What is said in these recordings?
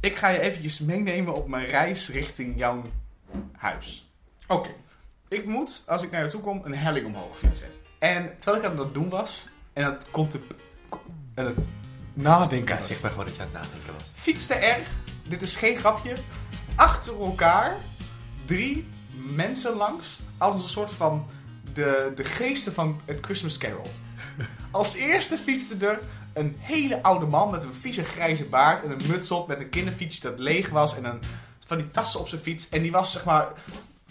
Ik ga je eventjes meenemen op mijn reis richting jouw huis. Oké. Ik moet, als ik naar je toe kom, een helling omhoog fietsen. En terwijl ik aan het doen was, en het komt te... En het nadenken Ja, was, zeg maar gewoon dat je aan het nadenken was. fietste er, dit is geen grapje, achter elkaar drie mensen langs. Als een soort van de, de geesten van het Christmas Carol. Als eerste fietste er een hele oude man met een vieze grijze baard en een muts op met een kinderfietsje dat leeg was en een, van die tassen op zijn fiets. En die was zeg maar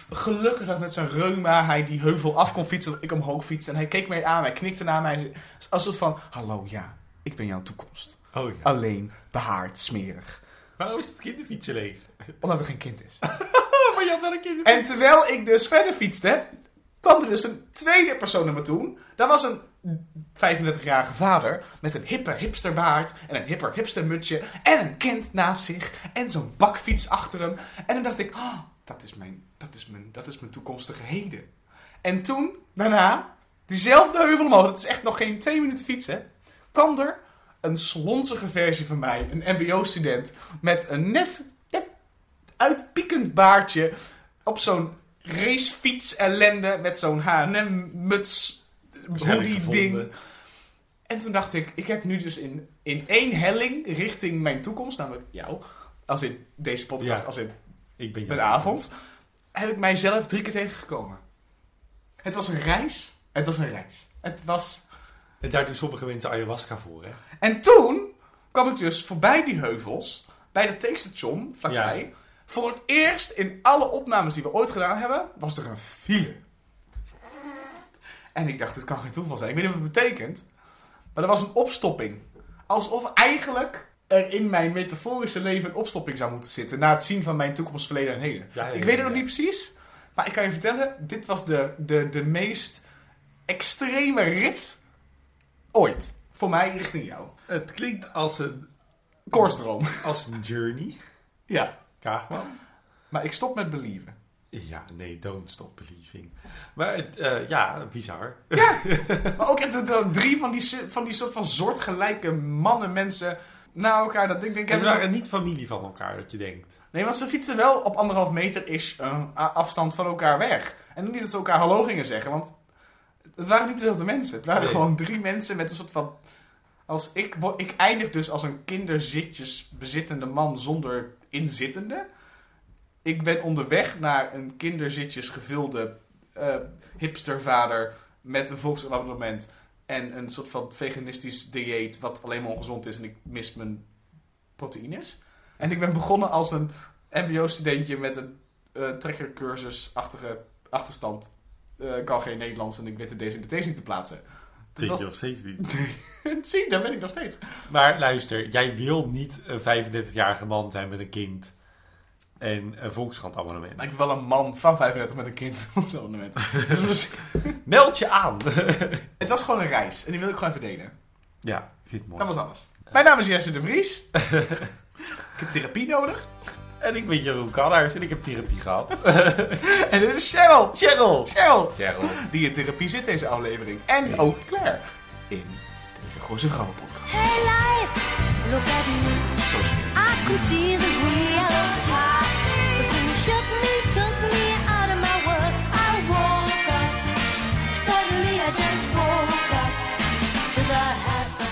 gelukkig dat met zijn reuma hij die heuvel af kon fietsen dat ik omhoog fietste. En hij keek mij aan, hij knikte naar mij als een soort van, hallo ja, ik ben jouw toekomst. Oh ja. Alleen, behaard, smerig. Waarom is het kinderfietsje leeg? Omdat er geen kind is. Maar je had wel een. En terwijl ik dus verder fietste, kwam er dus een tweede persoon naar me toe. Dat was een 35-jarige vader met een hippe hipsterbaard en een hipper hipstermutsje en een kind naast zich en zo'n bakfiets achter hem. En dan dacht ik, oh, dat, is mijn, dat, is mijn, dat is mijn toekomstige heden. En toen, daarna, diezelfde heuvel omhoog, dat is echt nog geen twee minuten fietsen, kwam er een slonzige versie van mij, een mbo-student, met een net, net uitpiekend baardje op zo'n racefiets ellende met zo'n H&M muts ding. En toen dacht ik, ik heb nu dus in, in één helling richting mijn toekomst, namelijk jou, als in deze podcast, Ja. als in Ik ben mijn avond, heb ik mijzelf drie keer tegengekomen. Het was een reis. Het was een reis. Het was... En daar doen sommige mensen ayahuasca voor, hè? En toen kwam ik dus voorbij die heuvels, bij het tankstation vlakbij. Ja. Voor het eerst in alle opnames die we ooit gedaan hebben, was er een file. En ik dacht, dit kan geen toeval zijn. Ik weet niet wat het betekent. Maar er was een opstopping. Alsof eigenlijk er in mijn metaforische leven een opstopping zou moeten zitten. Na het zien van mijn toekomst, verleden en heden. Ja, ja, ik weet het nog niet precies. Maar ik kan je vertellen, dit was de, de, de meest extreme rit ooit. Voor mij richting jou. Het klinkt als een, Koortsdroom. als een journey. Ja. Kaagman. Maar ik stop met believen. Ja, nee, don't stop believing. Maar het, eh, ja, bizar. Maar ook dat er drie van die, van die soort van soortgelijke mannen, mensen naar elkaar. Dat denk, En ze waren niet familie van elkaar, dat je denkt. Nee, want ze fietsen wel op anderhalf meter is een afstand van elkaar weg. En niet dat ze elkaar hallo gingen zeggen, want het waren niet dezelfde mensen. Het waren Nee. gewoon drie mensen met een soort van... Als ik, ik eindig dus als een kinderzitjes bezittende man zonder inzittende. Ik ben onderweg naar een kinderzitjes gevulde eh, hipstervader met een volksabonnement en een soort van veganistisch dieet wat alleen maar ongezond is en ik mis mijn proteïnes. En ik ben begonnen als een mbo-studentje met een eh trekkercursus-achtige achterstand. Eh, kan geen Nederlands en ik weet de deze en de deze niet te plaatsen. Dat was- je nog steeds niet. Zie, daar ben ik nog steeds. Maar luister, jij wil niet een 35-jarige man zijn met een kind en een Volkskrant abonnement. Maar ik ben wel een man van 35 met een kind op zo'n moment. Dus misschien- Meld je aan! het was gewoon een reis en die wil ik gewoon even delen. ja, ik vind het mooi. Dat was alles. Mijn naam is Jesse de Vries. ik heb therapie nodig. En ik ben Jeroen Kanners en ik heb therapie gehad. En dit is Cheryl. Cheryl! Cheryl. Cheryl. Die in therapie zit deze aflevering. En ook Claire. In deze Gooise Vrouwen podcast. Hey life, look at me. Zo. I can see the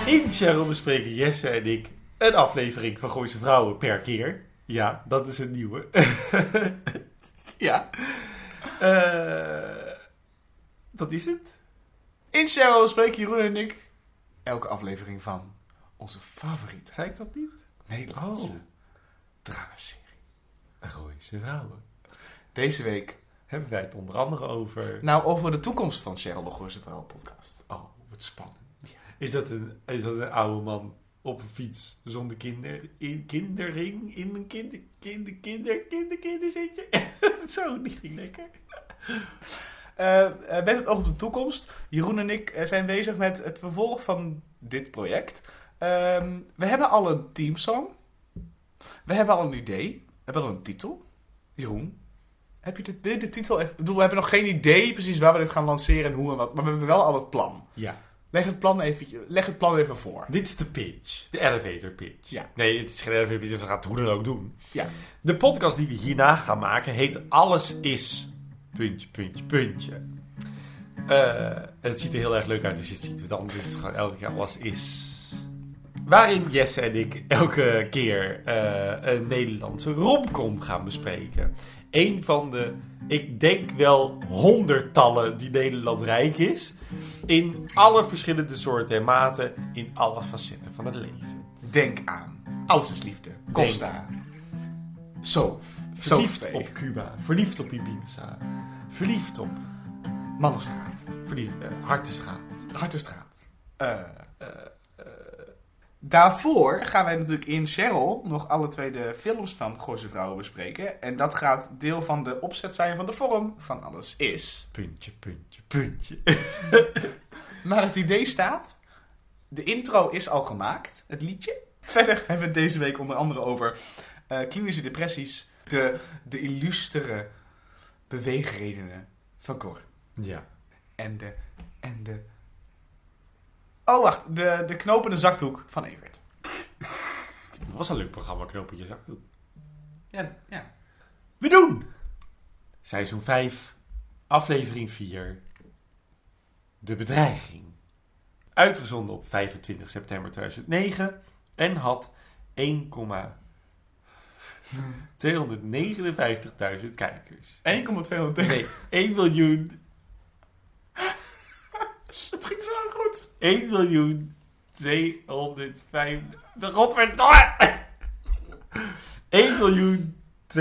In Cheryl bespreken Jesse en ik een aflevering van Gooise Vrouwen per keer. Ja, dat is een nieuwe. Ja. Eh, dat is het. In Cheryl spreken Jeroen en ik elke aflevering van onze favoriete Zei ik dat niet? Nederlandse Oh. dramaserie. Gooise Vrouwen. Deze week, Hebben wij het onder andere over... nou over de toekomst van Cheryl de Gooise Vrouwen podcast. Oh, wat spannend. Is dat een, is dat een oude man op een fiets zonder kinder, in, kinderring in een kinder, kinder, kinder, kinder, kinderzitje? Zo, die ging lekker. Eh, eh, met het oog op de toekomst. Jeroen en ik eh, zijn bezig met het vervolg van dit project. Ehm, we hebben al een teamsong. We hebben al een idee. We hebben al een titel. Jeroen, heb je de, de, de titel? Ik bedoel, we hebben nog geen idee precies waar we dit gaan lanceren en hoe en wat. Maar we hebben wel al het plan. Ja. Leg het plan even, leg het plan even voor. Dit is de pitch. De elevator pitch. Ja. Nee, het is geen elevator pitch. We gaan het hoe dan ook doen. Ja. De podcast die we hierna gaan maken heet Alles is... Puntje, puntje, puntje. Eh, het ziet er heel erg leuk uit als je het ziet. Want anders is het gewoon elke keer Alles is... Waarin Jesse en ik elke keer eh, een Nederlandse romcom gaan bespreken. Een van de, ik denk wel honderdtallen die Nederland rijk is. In alle verschillende soorten en maten. In alle facetten van het leven. Denk aan. Alles is liefde. Costa. Zo. Verliefd twee. op Cuba. Verliefd op Ibiza. Verliefd op Mannenstraat. verliefd, eh, Hartenstraat. De Hartenstraat. Eh, eh. Daarvoor gaan wij natuurlijk in Cheryl nog alle twee de films van Gooise Vrouwen bespreken. En dat gaat deel van de opzet zijn van de vorm van Alles Is. Puntje, puntje, puntje. Maar het idee staat. De intro is al gemaakt, het liedje. Verder hebben we het deze week onder andere over eh, klinische depressies. De, de illustere beweegredenen van Cor. Ja. En de, en de... Oh, wacht. De, de knopende zakdoek van Evert. Dat was een leuk programma, Knoopetje Zakdoek. Ja, ja. We doen! Seizoen 5, aflevering 4. De bedreiging. Uitgezonden op 25 september 2009 en had 1,259.000 kijkers. 1,200 Nee, 1 miljoen, Het ging zo lang goed. 1 miljoen 205... De godverdomme! 1 miljoen 259.000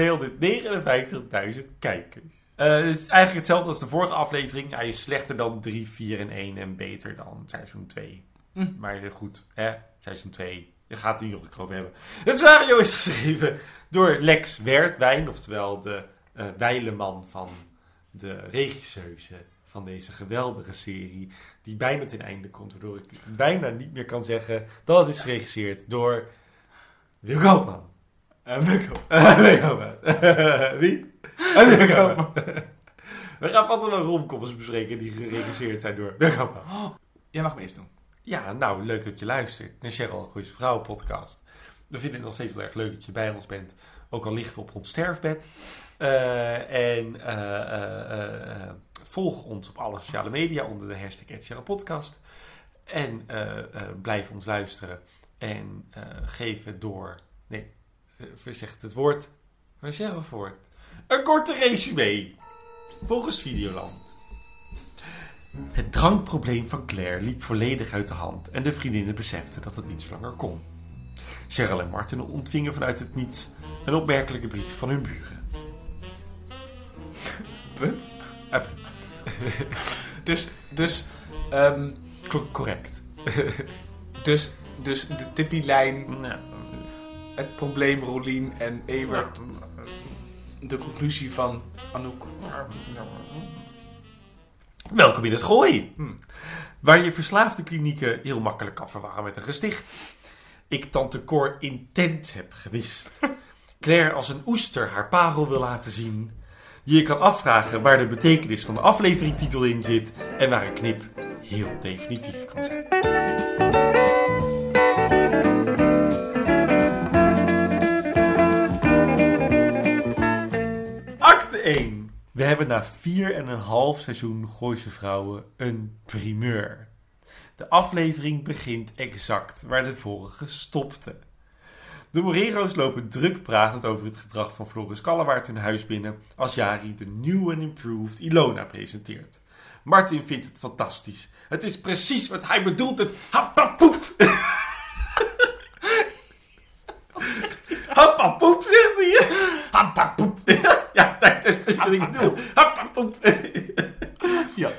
kijkers. Eh, het is eigenlijk hetzelfde als de vorige aflevering. Hij is slechter dan 3, 4 en 1 en beter dan seizoen 2. Hm. Maar eh, goed, hè? seizoen 2. Je gaat het niet nog over hebben. Het scenario is geschreven door Lex Wertwijn, oftewel de eh wijleman van de regisseuse van deze geweldige serie. Die bijna ten einde komt, waardoor ik bijna niet meer kan zeggen dat het is geregisseerd door Wil Koopman. Uh, Wilco. Wil Koopman. Wie? Eh, Wil Koopman. We gaan van de romcoms bespreken die geregisseerd zijn door Wil Koopman. Jij mag me doen. Ja, nou, leuk dat je luistert naar Cheryl Goeie Vrouwen podcast. We vinden het nog steeds heel erg leuk dat je bij ons bent. Ook al liggen we op ons sterfbed. Eh, en volg ons op alle sociale media onder de hashtag Cheryl podcast. En eh, eh, blijf ons luisteren. En eh, geef door. Nee, verzegt het woord. Zeggen we voor? het? Een korte resume. Volgens Videoland. Het drankprobleem van Claire liep volledig uit de hand en de vriendinnen beseften dat het niet zo langer kon. Cheryl en Martin ontvingen vanuit het niets een opmerkelijke brief van hun buren. Punt. Dus, dus, ehm, cor- correct. dus, dus de tippielijn, Nou, het probleem Rolien en Evert. De conclusie van Anouk. Welkom in het gooi, Hmm. waar je verslaafde klinieken heel makkelijk kan verwarren met een gesticht. Ik tante Cor intens heb gewist. Claire als een oester haar parel wil laten zien. Je kan afvragen waar de betekenis van de afleveringtitel in zit en waar een knip heel definitief kan zijn. Acte 1. We hebben na vier en een half seizoen Gooise Vrouwen een primeur. De aflevering begint exact waar de vorige stopte. De Morero's lopen druk pratend over het gedrag van Floris Kallewaard hun huis binnen als Jari de new and improved Ilona presenteert. Martin vindt het fantastisch. Het is precies wat hij bedoelt, het happapoep. Happapoep, zegt hij. Happapoep. Ja, dat is precies wat ik bedoel. Happapoep. Ja.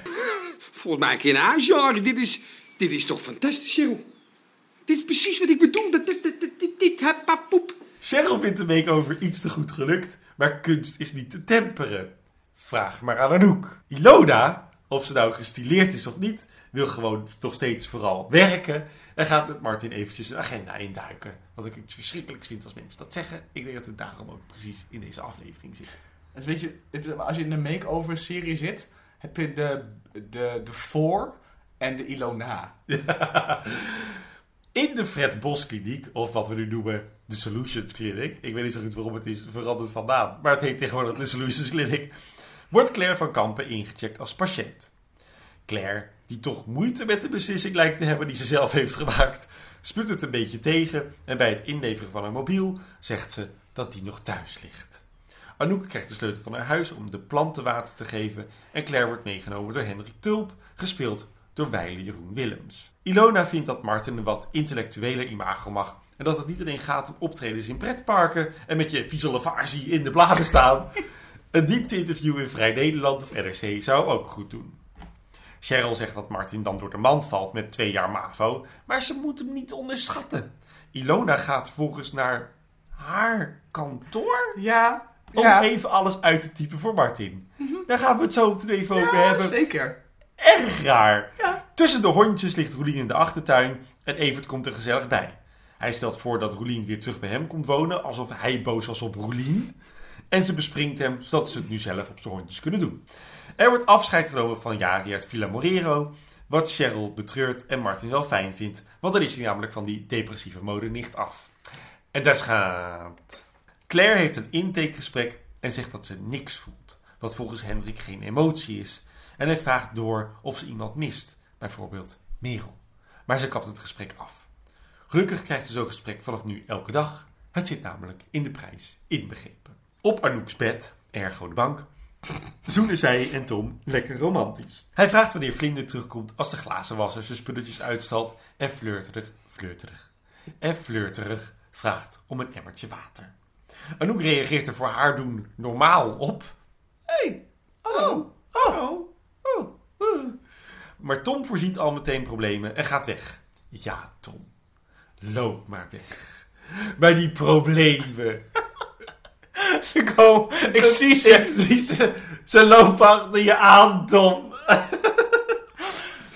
Volgens mij geen huisjaren. Dit is, dit is toch fantastisch, Cheryl? Dit is precies wat ik bedoel. Happapoep. Cheryl vindt de make-over iets te goed gelukt, maar kunst is niet te temperen. Vraag maar aan Anouk. Ilona, of ze nou gestileerd is of niet, wil gewoon nog steeds vooral werken. En gaat met Martin eventjes een agenda induiken. Wat ik iets verschrikkelijks vind als mensen dat zeggen. Ik denk dat het daarom ook precies in deze aflevering zit. Dus weet je, het- als je in een make-over serie zit, heb je de, de, de voor en de Ilona. In de Fred Bos Kliniek, of wat we nu noemen de Solutions Clinic. Ik weet niet zo goed waarom het is veranderd van naam, maar het heet tegenwoordig de Solutions Clinic. Wordt Claire van Kampen ingecheckt als patiënt. Claire, die toch moeite met de beslissing lijkt te hebben die ze zelf heeft gemaakt, spuut het een beetje tegen en bij het inleveren van haar mobiel zegt ze dat die nog thuis ligt. Anouk krijgt de sleutel van haar huis om de planten water te geven en Claire wordt meegenomen door Hendrik Tulp, gespeeld door Weile Jeroen Willems. Ilona vindt dat Martin een wat intellectueler imago mag en dat het niet alleen gaat om optredens in pretparken en met je visualisatie in de bladen staan. Een diepte-interview in Vrij Nederland of NRC zou ook goed doen. Cheryl zegt dat Martin dan door de mand valt met twee jaar MAVO, maar ze moet hem niet onderschatten. Ilona gaat volgens naar haar kantoor Ja, om ja. even alles uit te typen voor Martin. Daar gaan we het zo meteen even over hebben. zeker. Erg raar. Ja. Tussen de hondjes ligt Roelien in de achtertuin en Evert komt er gezellig bij. Hij stelt voor dat Roelien weer terug bij hem komt wonen, alsof hij boos was op Roelien. En ze bespringt hem, zodat ze het nu zelf op zijn hondjes kunnen doen. Er wordt afscheid genomen van Jari Villa Morero, wat Cheryl betreurt en Martin wel fijn vindt, want dan is hij namelijk van die depressieve mode nicht af. En daar. Claire heeft een intakegesprek en zegt dat ze niks voelt, wat volgens Hendrik geen emotie is. En hij vraagt door of ze iemand mist, bijvoorbeeld Merel. Maar ze kapt het gesprek af. Gelukkig krijgt ze zo'n gesprek vanaf nu elke dag. Het zit namelijk in de prijs inbegrepen. Op Anouk's bed, ergo de bank, zoenen zij en Tom lekker romantisch. Hij vraagt wanneer Vlinder terugkomt als de glazenwasser zijn spulletjes uitstalt en flirterig, flirterig en flirterig vraagt om een emmertje water. Anouk reageert er voor haar doen normaal op. Hé, hey, hallo, oh, oh, oh. Maar Tom voorziet al meteen problemen en gaat weg. Ja, Tom, loop maar weg. Bij die problemen. Ze komen, ik zie ze. Ik zie ze. Ze lopen achter je aan, Tom.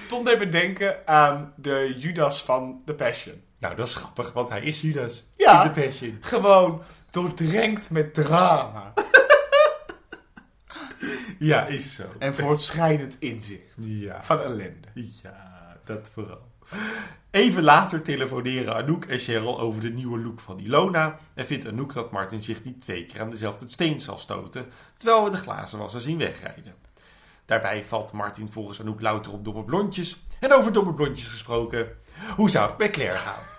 Tom deed me denken aan de Judas van The Passion. Nou, dat is grappig, want hij is Judas. Ja. In de Passion. Gewoon doordrenkt met drama Ja, is zo. en voortschrijdend inzicht Ja. van ellende. Ja, dat vooral. Even later telefoneren Anouk en Cheryl over de nieuwe look van Ilona. En vindt Anouk dat Martin zich niet twee keer aan dezelfde steen zal stoten, terwijl we de glazenwasser zien wegrijden. Daarbij valt Martin volgens Anouk louter op domme blondjes. En over domme blondjes gesproken, hoe zou het met Claire gaan?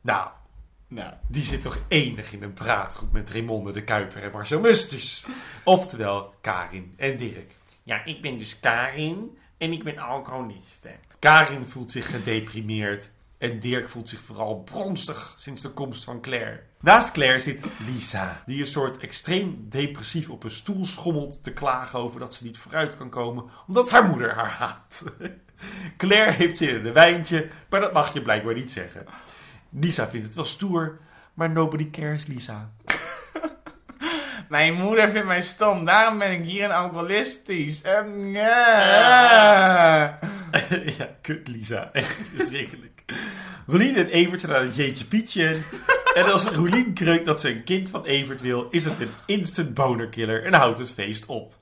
Nou, Nou, die zit toch enig in een praatgroep met Raymonde de Kuiper en Marcel Musters. Oftewel Karin en Dirk. Ja, ik ben dus Karin en ik ben alcoholiste. Karin voelt zich gedeprimeerd en Dirk voelt zich vooral bronstig sinds de komst van Claire. Naast Claire zit Lisa, die een soort extreem depressief op een stoel schommelt te klagen over dat ze niet vooruit kan komen omdat haar moeder haar haat. Claire heeft zin in een wijntje, maar dat mag je blijkbaar niet zeggen. Lisa vindt het wel stoer, maar nobody cares, Lisa. mijn moeder vindt mij stom, daarom ben ik hier een alcoholistisch. Ehm, ja. ja, kut Lisa. Echt verschrikkelijk. Rolien en Evert zijn aan het jeetje pietje. En als Rolien kreukt dat ze een kind van Evert wil, is het een instant bonerkiller en houdt het feest op.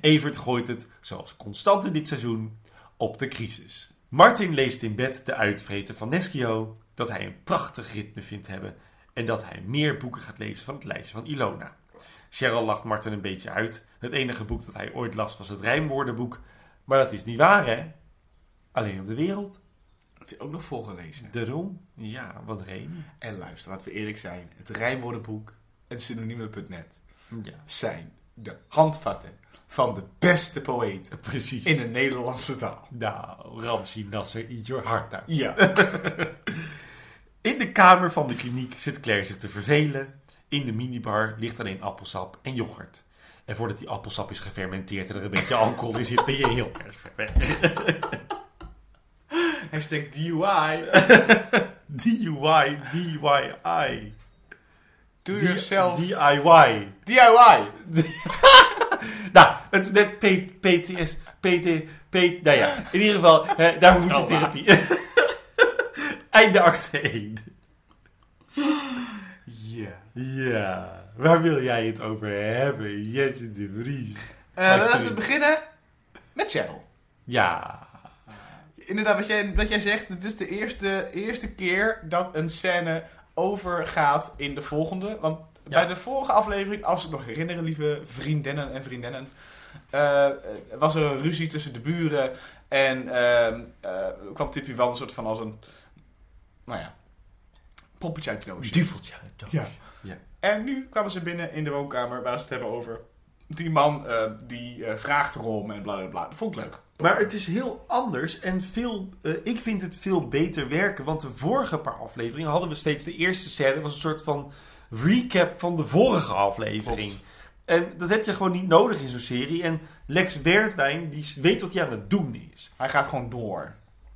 Evert gooit het, zoals constant in dit seizoen, op de crisis. Martin leest in bed de uitvreten van Neschio, dat hij een prachtig ritme vindt hebben en dat hij meer boeken gaat lezen van het lijstje van Ilona. Cheryl lacht Martin een beetje uit. Het enige boek dat hij ooit las was het rijmwoordenboek. Maar dat is niet waar, hè? Alleen op de wereld. Heb je ook nog voorgelezen? Daarom, ja, wat reden. En luister, laten we eerlijk zijn. Het rijmwoordenboek en synoniemen.net Ja, zijn de handvatten van de beste poëten precies. in de Nederlandse taal. Nou, Ramsi Nasser, eat your heart out. Ja. In de kamer van de kliniek zit Claire zich te vervelen. In de minibar ligt alleen appelsap en yoghurt. En voordat die appelsap is gefermenteerd en er een beetje alcohol in zit, ben je heel erg ver weg. Hashtag DUI. DUI, DIY. Do yourself. DIY. DIY. Nou, het is net P- PTS, PT, P, nou ja, in ieder geval, hè, daar moet je therapie. Einde acte 1. Ja. Ja, waar wil jij het over hebben, Jesse de Vries? Eh, laten we in. beginnen met Cheryl. Ja, inderdaad, wat jij, wat jij zegt, het is de eerste, eerste keer dat een scène overgaat in de volgende. Want bij de vorige aflevering, als ik nog herinneren, lieve vriendinnen en vriendinnen, eh, was er een ruzie tussen de buren en ehm, eh, kwam Tippy wel een soort van als een, nou ja, poppetje uit doosje. Duveltje. Ja. Ja. En nu kwamen ze binnen in de woonkamer waar ze het hebben over die man eh, die eh, vraagt erom en bla bla bla. Dat vond ik leuk. Maar het is heel anders en veel, eh, ik vind het veel beter werken. Want de vorige paar afleveringen hadden we steeds de eerste scène. was een soort van recap van de vorige aflevering. Klopt. En dat heb je gewoon niet nodig in zo'n serie. En Lex Wertwijn, die weet wat hij aan het doen is. Hij gaat gewoon door.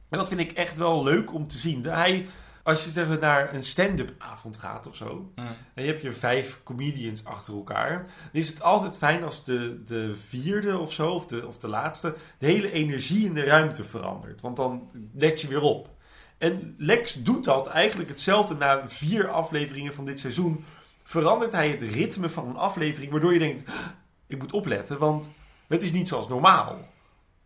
En dat vind ik echt wel leuk om te zien. Hij, als je zeg maar, naar een stand-up avond gaat of zo. En je hebt je vijf comedians achter elkaar. Dan is het altijd fijn als de, de vierde of zo, of de, of de laatste, de hele energie in de ruimte verandert. Want dan let je weer op. En Lex doet dat eigenlijk hetzelfde na vier afleveringen van dit seizoen. Verandert hij het ritme van een aflevering, waardoor je denkt: "Ah, ik moet opletten, want het is niet zoals normaal.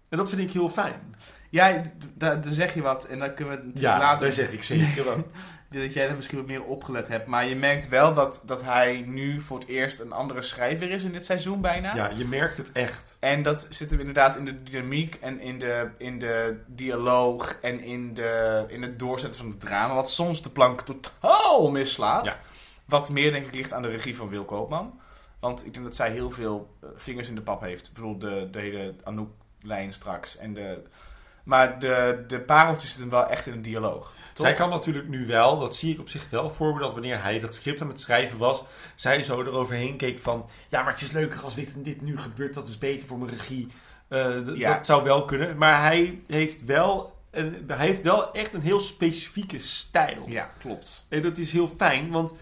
En dat vind ik heel fijn. Ja, daar zeg je wat en dan kunnen we het natuurlijk Ja, later... daar zeg ik zeker wat. Dat jij er misschien wat meer opgelet hebt. Maar je merkt wel dat, dat hij nu voor het eerst een andere schrijver is in dit seizoen bijna. Ja, je merkt het echt. En dat zit hem inderdaad in de dynamiek en in de, in de dialoog en in, de, in het doorzetten van het drama. Wat soms de plank totaal mislaat. Ja. Wat meer denk ik ligt aan de regie van Wil Koopman. Want ik denk dat zij heel veel eh, vingers in de pap heeft. Ik bedoel, de, de hele Anouk-lijn straks. En de, maar de, de pareltjes zitten wel echt in een dialoog. Toch? Zij kan natuurlijk nu wel, dat zie ik op zich wel voor me, dat wanneer hij dat script aan het schrijven was, zij zo eroverheen keek van, ja, maar het is leuker als dit en dit nu gebeurt, dat is beter voor mijn regie. Eh, Ja. Dat zou wel kunnen, maar hij heeft wel, een, hij heeft wel echt een heel specifieke stijl. Ja, klopt. En dat is heel fijn, want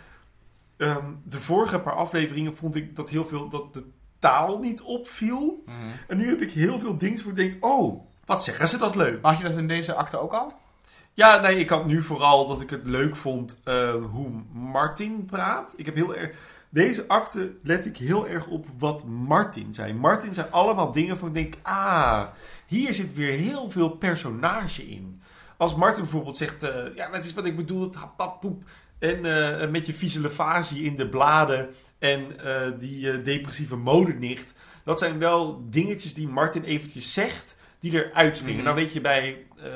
ehm, de vorige paar afleveringen vond ik dat heel veel, dat de taal niet opviel. En nu heb ik heel veel dingen voor ik denk, oh, wat zeggen ze dat leuk. Had je dat in deze acte ook al? Ja, nee, ik had nu vooral dat ik het leuk vond eh, hoe Martin praat. Ik heb heel erg. Deze akte let ik heel erg op wat Martin zei. Martin zei allemaal dingen van ik denk, ah, hier zit weer heel veel personage in. Als Martin bijvoorbeeld zegt, eh, ja, dat is wat ik bedoel, het hapappoep. En eh, met je vieze in de bladen en eh, die eh, depressieve modenicht. Dat zijn wel dingetjes die Martin eventjes zegt, die er uitspringen. Mhm. Nou weet je bij eh,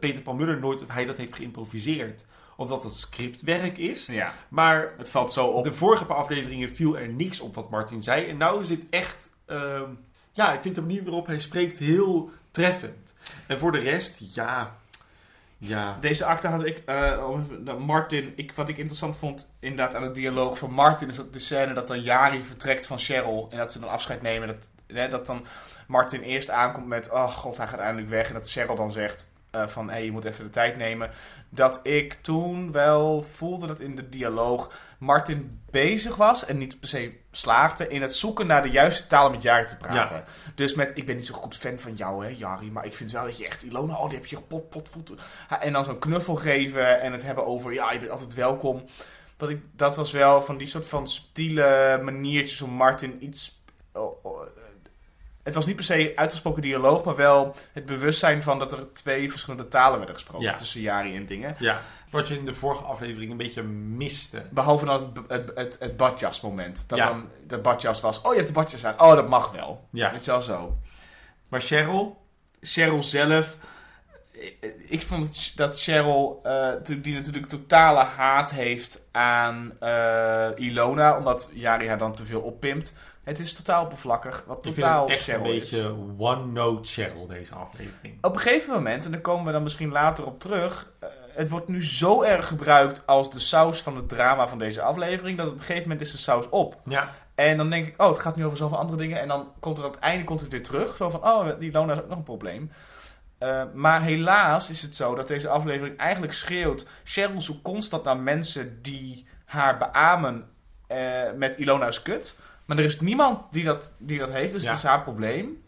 Peter Paul Muller nooit of hij dat heeft geïmproviseerd. Of dat het scriptwerk is. Ja. Maar Het valt zo op. de vorige paar afleveringen viel er niks op wat Martin zei. En nou is dit echt... ehm, ja, ik vind de manier waarop hij spreekt heel treffend. En voor de rest, ja... Ja. Deze acte had ik, eh, Martin, ik, wat ik interessant vond inderdaad aan het dialoog van Martin, is dat de scène dat dan Jari vertrekt van Cheryl en dat ze dan afscheid nemen. Dat, hè, dat dan Martin eerst aankomt met, oh god, hij gaat eindelijk weg. En dat Cheryl dan zegt eh, van, hé, hey, je moet even de tijd nemen. Dat ik toen wel voelde dat in de dialoog Martin bezig was en niet per se slaagde in het zoeken naar de juiste taal om met Jari te praten. Dus met, ik ben niet zo goed fan van jou, hè, Jari, maar ik vind wel dat je echt, Ilona, oh, die heb je pot, pot, voeten. Ha, En dan zo'n knuffel geven en het hebben over, ja, je bent altijd welkom. Dat, ik, dat was wel van die soort van subtiele maniertjes om Martin iets... eh, het was niet per se uitgesproken dialoog, maar wel het bewustzijn van dat er twee verschillende talen werden gesproken Ja. tussen Jari en dingen. ja. Wat je in de vorige aflevering een beetje miste. Behalve dan het, het, het, het badjasmoment. Dat Ja. dan de badjas was, oh je hebt de badjas aan, oh dat mag wel. Ja. Weet je wel zo. Maar Cheryl... Cheryl zelf. ik- Ik vond dat Cheryl, eh, die natuurlijk totale haat heeft aan eh, Ilona, omdat Jari haar dan te veel oppimpt. Het is totaal oppervlakkig, wat Ik vind totaal het echt een beetje one-note Cheryl, deze aflevering. Op een gegeven moment, en daar komen we dan misschien later op terug, eh, het wordt nu zo erg gebruikt als de saus van het drama van deze aflevering, dat op een gegeven moment is de saus op. Ja. En dan denk ik, oh, het gaat nu over zoveel andere dingen. En dan komt er aan het einde komt het weer terug. Zo van, oh, die Lona is ook nog een probleem. Eh, maar helaas is het zo dat deze aflevering eigenlijk schreeuwt... Cheryl zoekt constant naar mensen die haar beamen eh, met Ilona is kut. Maar er is niemand die dat, die dat heeft, dus Ja. het is haar probleem.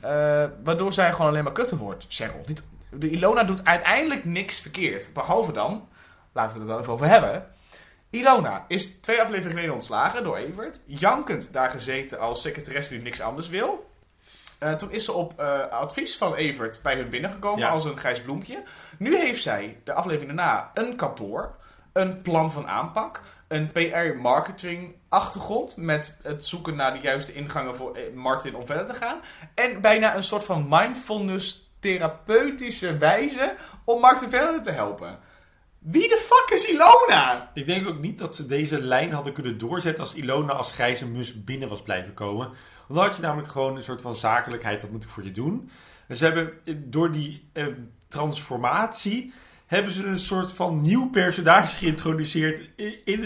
Eh, waardoor zij gewoon alleen maar kutter wordt, Cheryl. Niet, de Ilona doet uiteindelijk niks verkeerd. Behalve dan, laten we het er dan even over hebben... Ilona is twee afleveringen geleden ontslagen door Evert. Jankend daar gezeten als secretaresse die niks anders wil. Eh, toen is ze op eh, advies van Evert bij hun binnengekomen Ja. als een grijs bloempje. Nu heeft zij, de aflevering daarna, een kantoor, een plan van aanpak, een PR-marketing achtergrond met het zoeken naar de juiste ingangen voor eh, Martin om verder te gaan. En bijna een soort van mindfulness therapeutische wijze om Martin verder te helpen. Wie de fuck is Ilona? Ik denk ook niet dat ze deze lijn hadden kunnen doorzetten als Ilona als grijze mus binnen was blijven komen. Dan had je namelijk gewoon een soort van zakelijkheid, dat moet ik voor je doen. En ze hebben eh, door die eh, transformatie, hebben ze een soort van nieuw personage geïntroduceerd. In,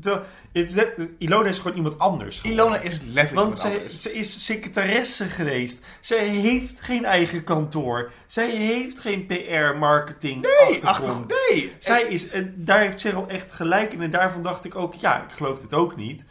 de- de- Ilona is gewoon iemand anders. Ilona is letterlijk Want ze, ze is secretaresse geweest. Zij heeft geen eigen kantoor. Zij heeft geen PR-marketing. Nee, achtergrond. Nee. Zij is, en daar heeft Cheryl echt gelijk in. En daarvan dacht ik ook, ja, ik geloof dit ook niet.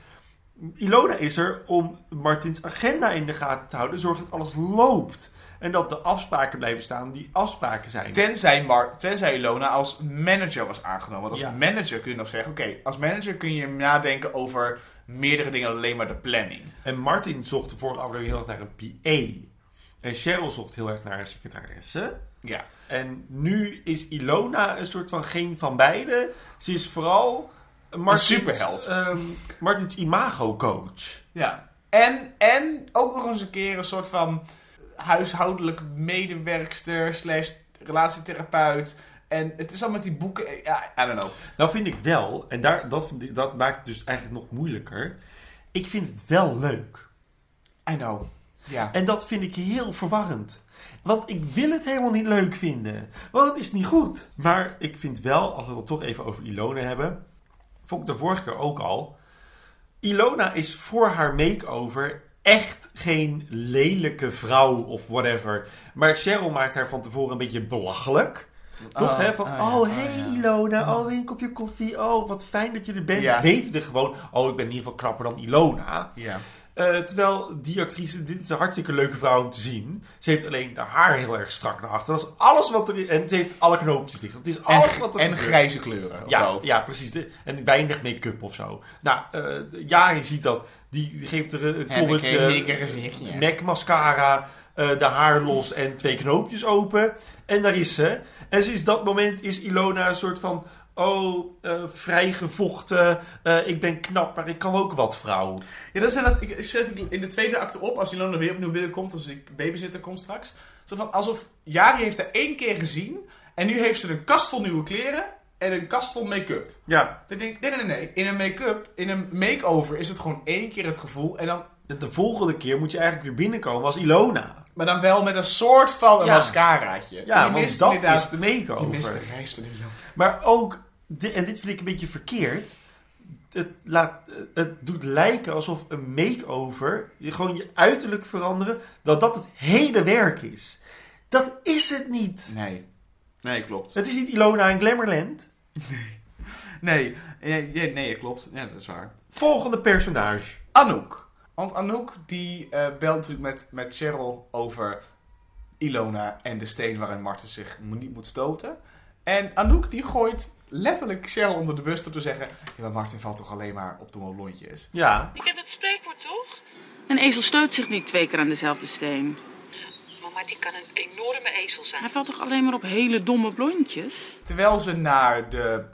Ilona is er om Martins agenda in de gaten te houden. Zorg dat alles loopt. En dat de afspraken blijven staan die afspraken zijn. Tenzij, Mar tenzij Ilona als manager was aangenomen. Want als Ja. manager kun je nog zeggen... Oké, als manager kun je nadenken over meerdere dingen dan alleen maar de planning. En Martin zocht de vorige aflevering heel erg naar een PA. En Cheryl zocht heel erg naar een secretaresse. Ja. En nu is Ilona een soort van geen van beide. Ze is vooral Martins, superheld. ehm, Martins imago-coach. ja. En, en ook nog eens een keer een soort van huishoudelijke medewerkster slash relatietherapeut. En het is al met die boeken... Ja, I don't know. Nou vind ik wel, en daar, dat, vind ik- dat maakt het dus eigenlijk nog moeilijker. Ik vind het wel leuk. I know. Ja. En dat vind ik heel verwarrend. Want ik wil het helemaal niet leuk vinden. Want het is niet goed. Maar ik vind wel, als we het toch even over Ilona hebben. Vond ik de vorige keer ook al. Ilona is voor haar makeover echt geen lelijke vrouw of whatever. Maar Cheryl maakt haar van tevoren een beetje belachelijk. Toch, Oh, hè? Van, oh oh, ja, oh hey ja. Ilona, oh, weer een kopje koffie. Oh, wat fijn dat je er bent. Ja. Weten er gewoon, oh, ik ben in ieder geval knapper dan Ilona. Ja. Eh, terwijl die actrice, dit is een hartstikke leuke vrouw om te zien. Ze heeft alleen haar haar heel erg strak naar achter. Dat is alles wat er is. En ze heeft alle knoopjes dicht. Dat is En, alles wat er en gebeurt. grijze kleuren. Of Ja, zo. ja, precies. En weinig make-up of zo. Nou, eh Jari ziet dat. Die, geeft er een Heb ik colletje, een zeker gezichtje. MAC mascara, eh, de haar los en twee knoopjes open. En daar is ze. En sinds dat moment is Ilona een soort van... Oh, eh vrijgevochten. eh, ik ben knap, maar ik kan ook wat vrouw. Ja, dat zijn dat. Ik ik schrijf in de tweede acte op als Ilona weer opnieuw binnenkomt, als ik babysitter kom straks. Zo van alsof Jari heeft haar één keer gezien en nu heeft ze een kast vol nieuwe kleren en een kast vol make-up. Ja, Dan denk ik, nee, nee, nee. In een make-up, in een make-over is het gewoon één keer het gevoel en dan, de volgende keer moet je eigenlijk weer binnenkomen als Ilona. maar dan wel met een soort van een Ja. mascaraatje. Ja, je want mist dat inderdaad- is de make-over. Je mist de reis van Ilona. Maar ook, en dit vind ik een beetje verkeerd. Het, laat, het doet lijken alsof een make-over, je gewoon je uiterlijk veranderen, dat dat het hele werk is. Dat is het niet. Nee. Nee, klopt. Het is niet Ilona in Glamourland. Nee, ja, nee, klopt. Ja, dat is waar. Volgende personage. Anouk. Want Anouk die eh, belt natuurlijk met, met Cheryl over Ilona en de steen waarin Marten zich niet moet stoten. En Anouk die gooit letterlijk Cheryl onder de bus door te zeggen... Ja, maar Martin valt toch alleen maar op domme blondjes. Ja. Je kent het spreekwoord toch? Een ezel stoot zich niet twee keer aan dezelfde steen. Maar die kan een enorme ezel zijn. Hij valt toch alleen maar op hele domme blondjes? Terwijl ze naar de...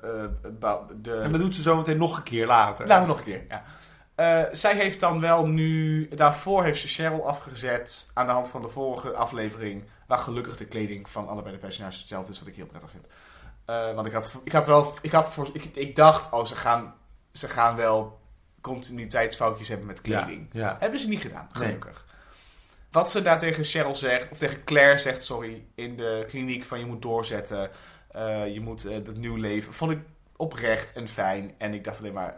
eh, de En dat doet ze zo meteen nog een keer later. Laten we nog een keer, ja. Eh, zij heeft dan wel nu... Daarvoor heeft ze Cheryl afgezet aan de hand van de vorige aflevering. Waar gelukkig de kleding van allebei de personages hetzelfde is, wat ik heel prettig vind. Eh, want ik had, ik had wel... Ik, had voor, ik, ik dacht, oh, ze gaan, ze gaan wel continuïteitsfoutjes hebben met kleding. Ja, ja. Hebben ze niet gedaan, gelukkig. Wat ze daar tegen Cheryl zegt, of tegen Claire zegt, sorry, in de kliniek van je moet doorzetten, eh, je moet eh, dat nieuw leven, vond ik oprecht en fijn. En ik dacht alleen maar,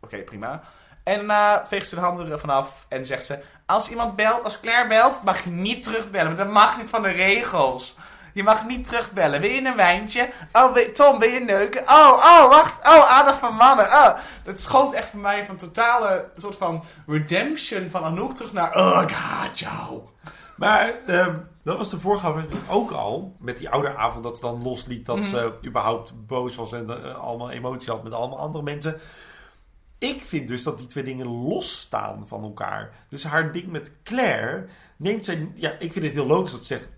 oké, prima. En daarna veegt ze de handen ervan af en zegt ze, als iemand belt, als Claire belt, mag je niet terugbellen, want dat mag niet van de regels. Je mag niet terugbellen. Wil je een wijntje? Oh, wil- Tom, wil je neuken? Oh, oh, wacht. Oh, aandacht van mannen. Oh. Dat schoot echt voor mij van totale soort van redemption van Anouk terug naar... Oh, ik haat jou. Maar ehm, dat was de vorige aflevering ook al. Met die ouderavond dat ze dan losliet dat Mhm. ze überhaupt boos was en eh, allemaal emotie had met allemaal andere mensen. Ik vind dus dat die twee dingen losstaan van elkaar. Dus haar ding met Claire neemt zij... Ja, ik vind het heel logisch dat ze zegt...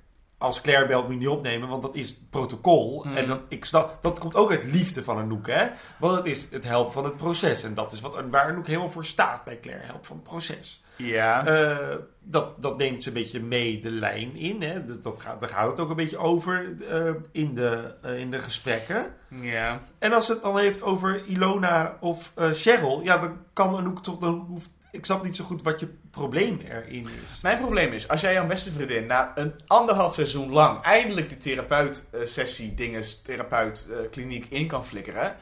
Als Claire belt, moet je niet opnemen, want dat is het protocol. Mhm. En dan, ik snap, dat komt ook uit liefde van Anouk, hè? Want het is het helpen van het proces. En dat is wat, waar Anouk helemaal voor staat bij Claire. Help van het proces. Ja. Eh, dat, dat neemt ze een beetje mee de lijn in. Hè? Dat, dat gaat, daar gaat het ook een beetje over eh, in, de, eh, in de gesprekken. ja. En als het dan heeft over Ilona of Cheryl, ja, dan kan Anouk toch. Dan hoeft, ik snap niet zo goed wat je probleem erin is. Mijn probleem is, als jij jouw beste vriendin na een anderhalf seizoen lang eindelijk die therapeut-sessie, dinges, therapeut-kliniek in kan flikkeren,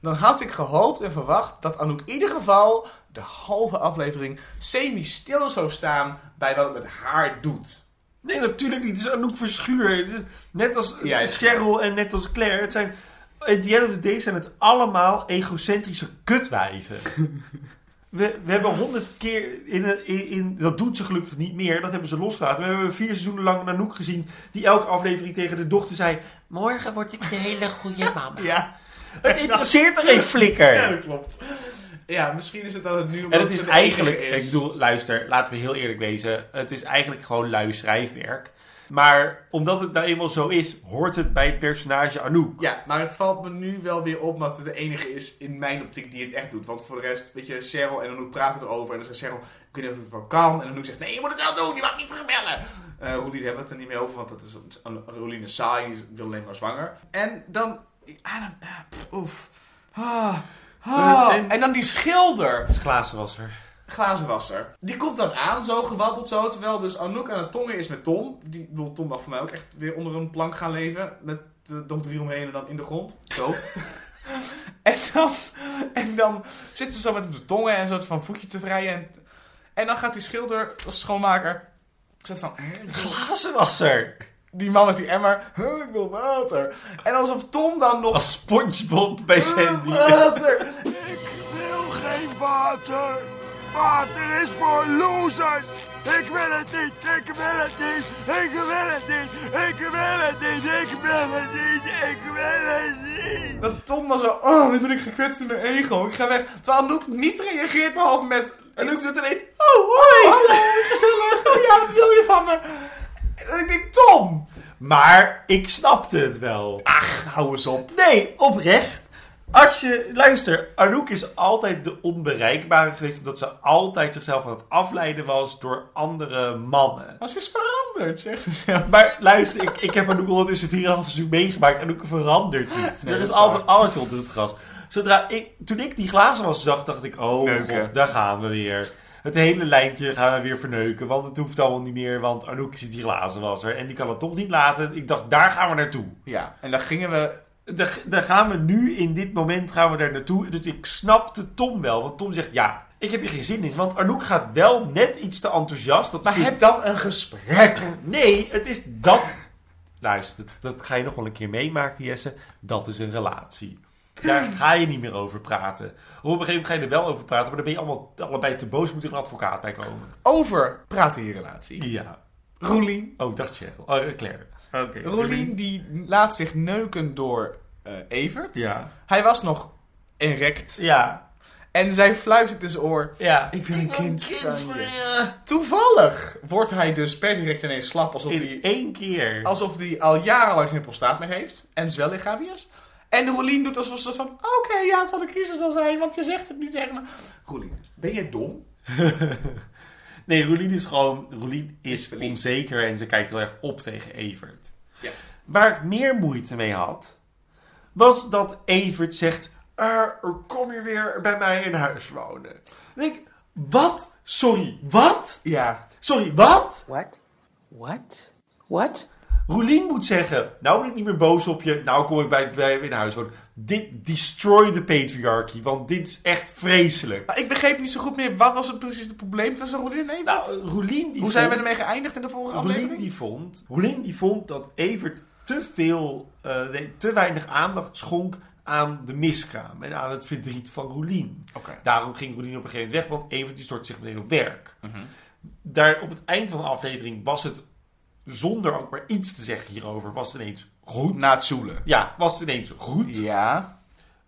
dan had ik gehoopt en verwacht dat Anouk in ieder geval de halve aflevering semi-stil zou staan bij wat het met haar doet. Nee, natuurlijk niet. Het is Anouk Verschuur. Net als eh, ja. Cheryl en net als Claire. Het zijn, at the end of the day zijn het allemaal egocentrische kutwijven. We, we hebben honderd keer in, in, in... Dat doet ze gelukkig niet meer. Dat hebben ze losgelaten. We hebben vier seizoenen lang een Anouk gezien... die elke aflevering tegen de dochter zei... Morgen word ik de hele goede mama. Ja, Het interesseert er geen flikker. ja dat klopt. Ja, misschien is het dat het nu En het is eigenlijk, is. ik bedoel, luister, laten we heel eerlijk wezen. Het is eigenlijk gewoon lui schrijfwerk. Maar omdat het nou eenmaal zo is, hoort het bij het personage Anouk. Ja, maar het valt me nu wel weer op dat het de enige is in mijn optiek die het echt doet. Want voor de rest, weet je, Cheryl en Anouk praten erover. En dan zegt Cheryl, ik weet niet of het wel kan. En Anouk zegt, nee, je moet het wel doen, je mag niet terugbellen. Eh Roelien hebben we het er niet meer over, want dat is, Roelien is saai, die wil alleen maar zwanger. En dan, ah, pff, oef. Ah, ah. Eh, en- en dan die schilder. Is glazenwasser. Glazenwasser. Die komt dan aan, zo gewabbeld zo, terwijl dus Anouk aan het tongen is met Tom. Die, bedoel, Tom mag voor mij ook echt weer onder een plank gaan leven. Met de nog drie omheen en dan in de grond. Dood. en, dan, en dan zit ze zo met hem te tongen en zo van voetje te vrijen. En, en dan gaat die schilder, als schoonmaker, zegt van... "Hè, Glazenwasser! Die man met die emmer, "Huh, ik wil water. En alsof Tom dan nog... Als Spongebob bij Sandy. Water! Ik wil geen water. Water is voor losers. Ik wil het niet. Ik wil het niet. Ik wil het niet. Ik wil het niet. Ik wil het niet. Ik wil het niet. Dat Tom dan zo, oh, nu ben ik gekwetst in mijn ego, ik ga weg. Terwijl Anouk niet reageert, behalve met... Anouk zit erin, oh, hoi, hallo, gezellig, oh ja, wat wil je van me? En ik denk, Tom! Maar ik snapte het wel. Ach, hou eens op. Nee, oprecht. Als je, luister, Anouk is altijd de onbereikbare geweest. Omdat ze altijd zichzelf aan het afleiden was door andere mannen. Maar ze is veranderd, zegt ze zelf. Maar luister, ik, ik heb Anouk ondertussen 4,5 seizoen meegemaakt. Anouk verandert niet. Nee, er dat is is altijd alles onder het gras. Zodra ik, toen ik die glazen was zag, dacht ik, oh Neuken. god, daar gaan we weer. Het hele lijntje gaan we weer verneuken, want het hoeft allemaal niet meer, want Anouk zit die glazen was er en die kan het toch niet laten. Ik dacht, daar gaan we naartoe. Ja, en dan gingen we... Daar, daar gaan we nu, in dit moment gaan we daar naartoe. Dus ik snapte Tom wel, want Tom zegt, ja, ik heb hier geen zin in. Want Anouk gaat wel net iets te enthousiast. Dat Maar heb dan een gesprek. Nee, het is dat. Luister, dat, dat ga je nog wel een keer meemaken, Jesse. Dat is een relatie. Daar ga je niet meer over praten. Op een gegeven moment ga je er wel over praten, maar dan ben je allemaal, allebei te boos, moet er een advocaat bij komen. Over praten in je relatie. Ja. Roelien. Oh, ik dacht Cheryl. Oh, eh, Claire. Oké. Roelien die laat zich neuken door eh, Evert. Ja. Hij was nog erect. Ja. En zij fluistert in zijn oor. Ja. Ik wil een kind van je. je. Toevallig wordt hij dus per direct ineens slap. Alsof In hij, één keer. alsof hij al jarenlang geen prostaat meer heeft. En zwellichaamjes. En Roelien doet alsof ze van... Oké, ja, het zal een crisis wel zijn. Want je zegt het nu tegen me. Roelien, ben jij dom? Nee, Roelien is gewoon... Roelien is verliefd. onzeker en ze kijkt heel erg op tegen Evert. Ja. Waar ik meer moeite mee had... was dat Evert zegt... "Er, kom je weer bij mij in huis wonen? Dan denk ik... Wat? Sorry, wat? Ja. Sorry, wat? What? What? What? Roelien moet zeggen... Nou ben ik niet meer boos op je. Nou kom ik bij, bij in huis wonen. Dit destroy the patriarchy. Want dit is echt vreselijk. Maar ik begreep niet zo goed meer. Wat was het precies het probleem tussen Roelien en Evert? Nou, Roelien die Hoe zijn we ermee geëindigd in de vorige Roelien aflevering? die vond, Roelien die vond dat Evert te veel, eh, nee, te weinig aandacht schonk aan de miskraam en aan het verdriet van Roelien. Oké. Daarom ging Roelien op een gegeven moment weg, want Evert die stort zich meteen op werk. Mhm. Daar op het eind van de aflevering was het, zonder ook maar iets te zeggen hierover, was het ineens goed. Na het zoelen. ja, was het ineens goed. Ja.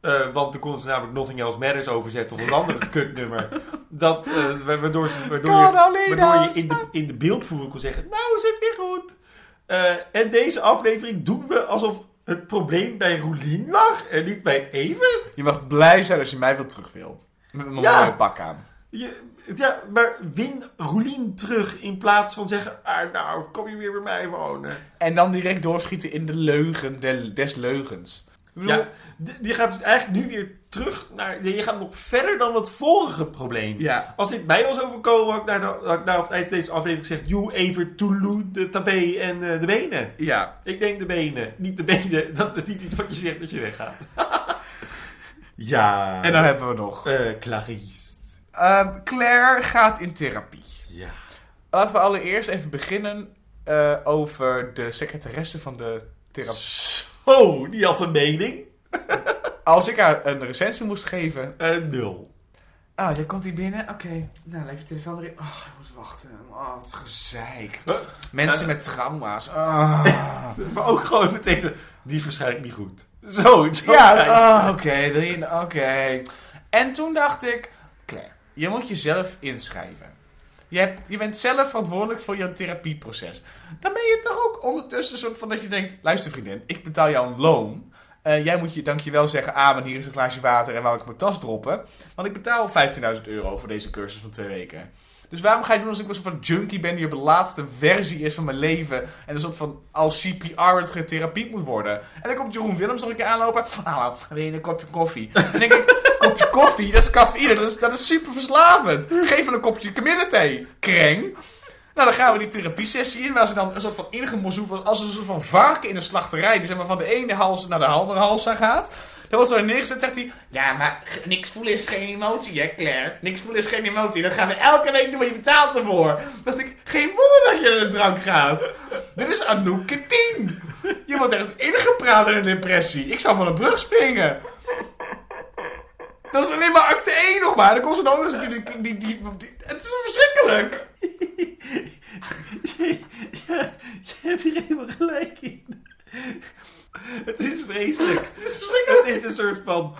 Eh, want dan kon ze namelijk Nothing Else Matters overzetten tot een andere kutnummer. Dat, eh, wa- waardoor, ze- waardoor, je, waardoor je in de, in de beeldvoering kon zeggen, nou is het weer goed. Eh, en deze aflevering doen we alsof het probleem bij Roelien lag en niet bij Even. Je mag blij zijn als je mij weer terug wil. Met mijn Ja. mooie pak aan. Je, ja, maar win Roelien terug in plaats van zeggen, ah, nou, kom je weer bij mij wonen. En dan direct doorschieten in de leugen de- des leugens. Ik bedoel, Ja, je gaat dus eigenlijk nu weer terug naar, je gaat nog verder dan het vorige probleem. ja. Als dit mij was overkomen, had ik naar, de, had ik nou op het eind van deze aflevering gezegd, joe, even Toulouse, de tabé en eh, de benen. Ja. Ik neem de benen, niet de benen. Dat is niet iets wat je zegt als je weggaat. ja. En dan hebben we nog. Eh, Clarice. Ehm, Claire gaat in therapie. Ja. Laten we allereerst even beginnen eh, over de secretaresse van de therapie. Zo, die had een mening. Als ik haar een recensie moest geven. Eh, nul. Ah, jij komt hier binnen? Oké. Nou, leef je telefoon erin. Oh, je moet wachten. Oh, wat gezeik. Mensen met trauma's. Ah. Maar ook gewoon meteen, die is waarschijnlijk niet goed. Zo, zo ja, oké. Oké. En toen dacht ik, je moet jezelf inschrijven. Je, hebt, je bent zelf verantwoordelijk voor je therapieproces. Dan ben je toch ook ondertussen een soort van dat je denkt... Luister vriendin, ik betaal jou een loon. Eh, jij moet je dankjewel zeggen... Ah, maar hier is een glaasje water en wou ik mijn tas droppen. Want ik betaal 15.000 euro voor deze cursus van twee weken. Dus waarom ga je doen als ik een soort van junkie ben... die op de laatste versie is van mijn leven... en een soort van als CPR getherapie moet worden. En dan komt Jeroen Willems nog een keer aanlopen... Hallo, wil je een kopje koffie? Dan denk ik... kopje koffie, dat is cafeïne, dat is, dat is super verslavend. Geef me een kopje kamillethee, kreng. Nou, dan gaan we die therapiesessie in, waar ze dan een soort van ingemozoef was, als een soort van varken in een slachterij, die zeg maar van de ene hals naar de andere hals gaat. Dan wordt zo neergezet, zegt hij, ja, maar niks voelen is geen emotie, hè, Claire? Niks voelen is geen emotie, dat gaan we elke week doen, je betaalt ervoor. Dat ik, geen wonder dat je naar de drank gaat. Dit is Anouk 10. Je wordt echt ingepraat in een depressie. Ik zou van een brug springen. Dat is alleen maar acte 1 nog maar. Dan komt nog eens die, die, die, die, die- Het is verschrikkelijk. Je hebt hier helemaal gelijk in. Het is vreselijk. Het is verschrikkelijk. Het is een soort van...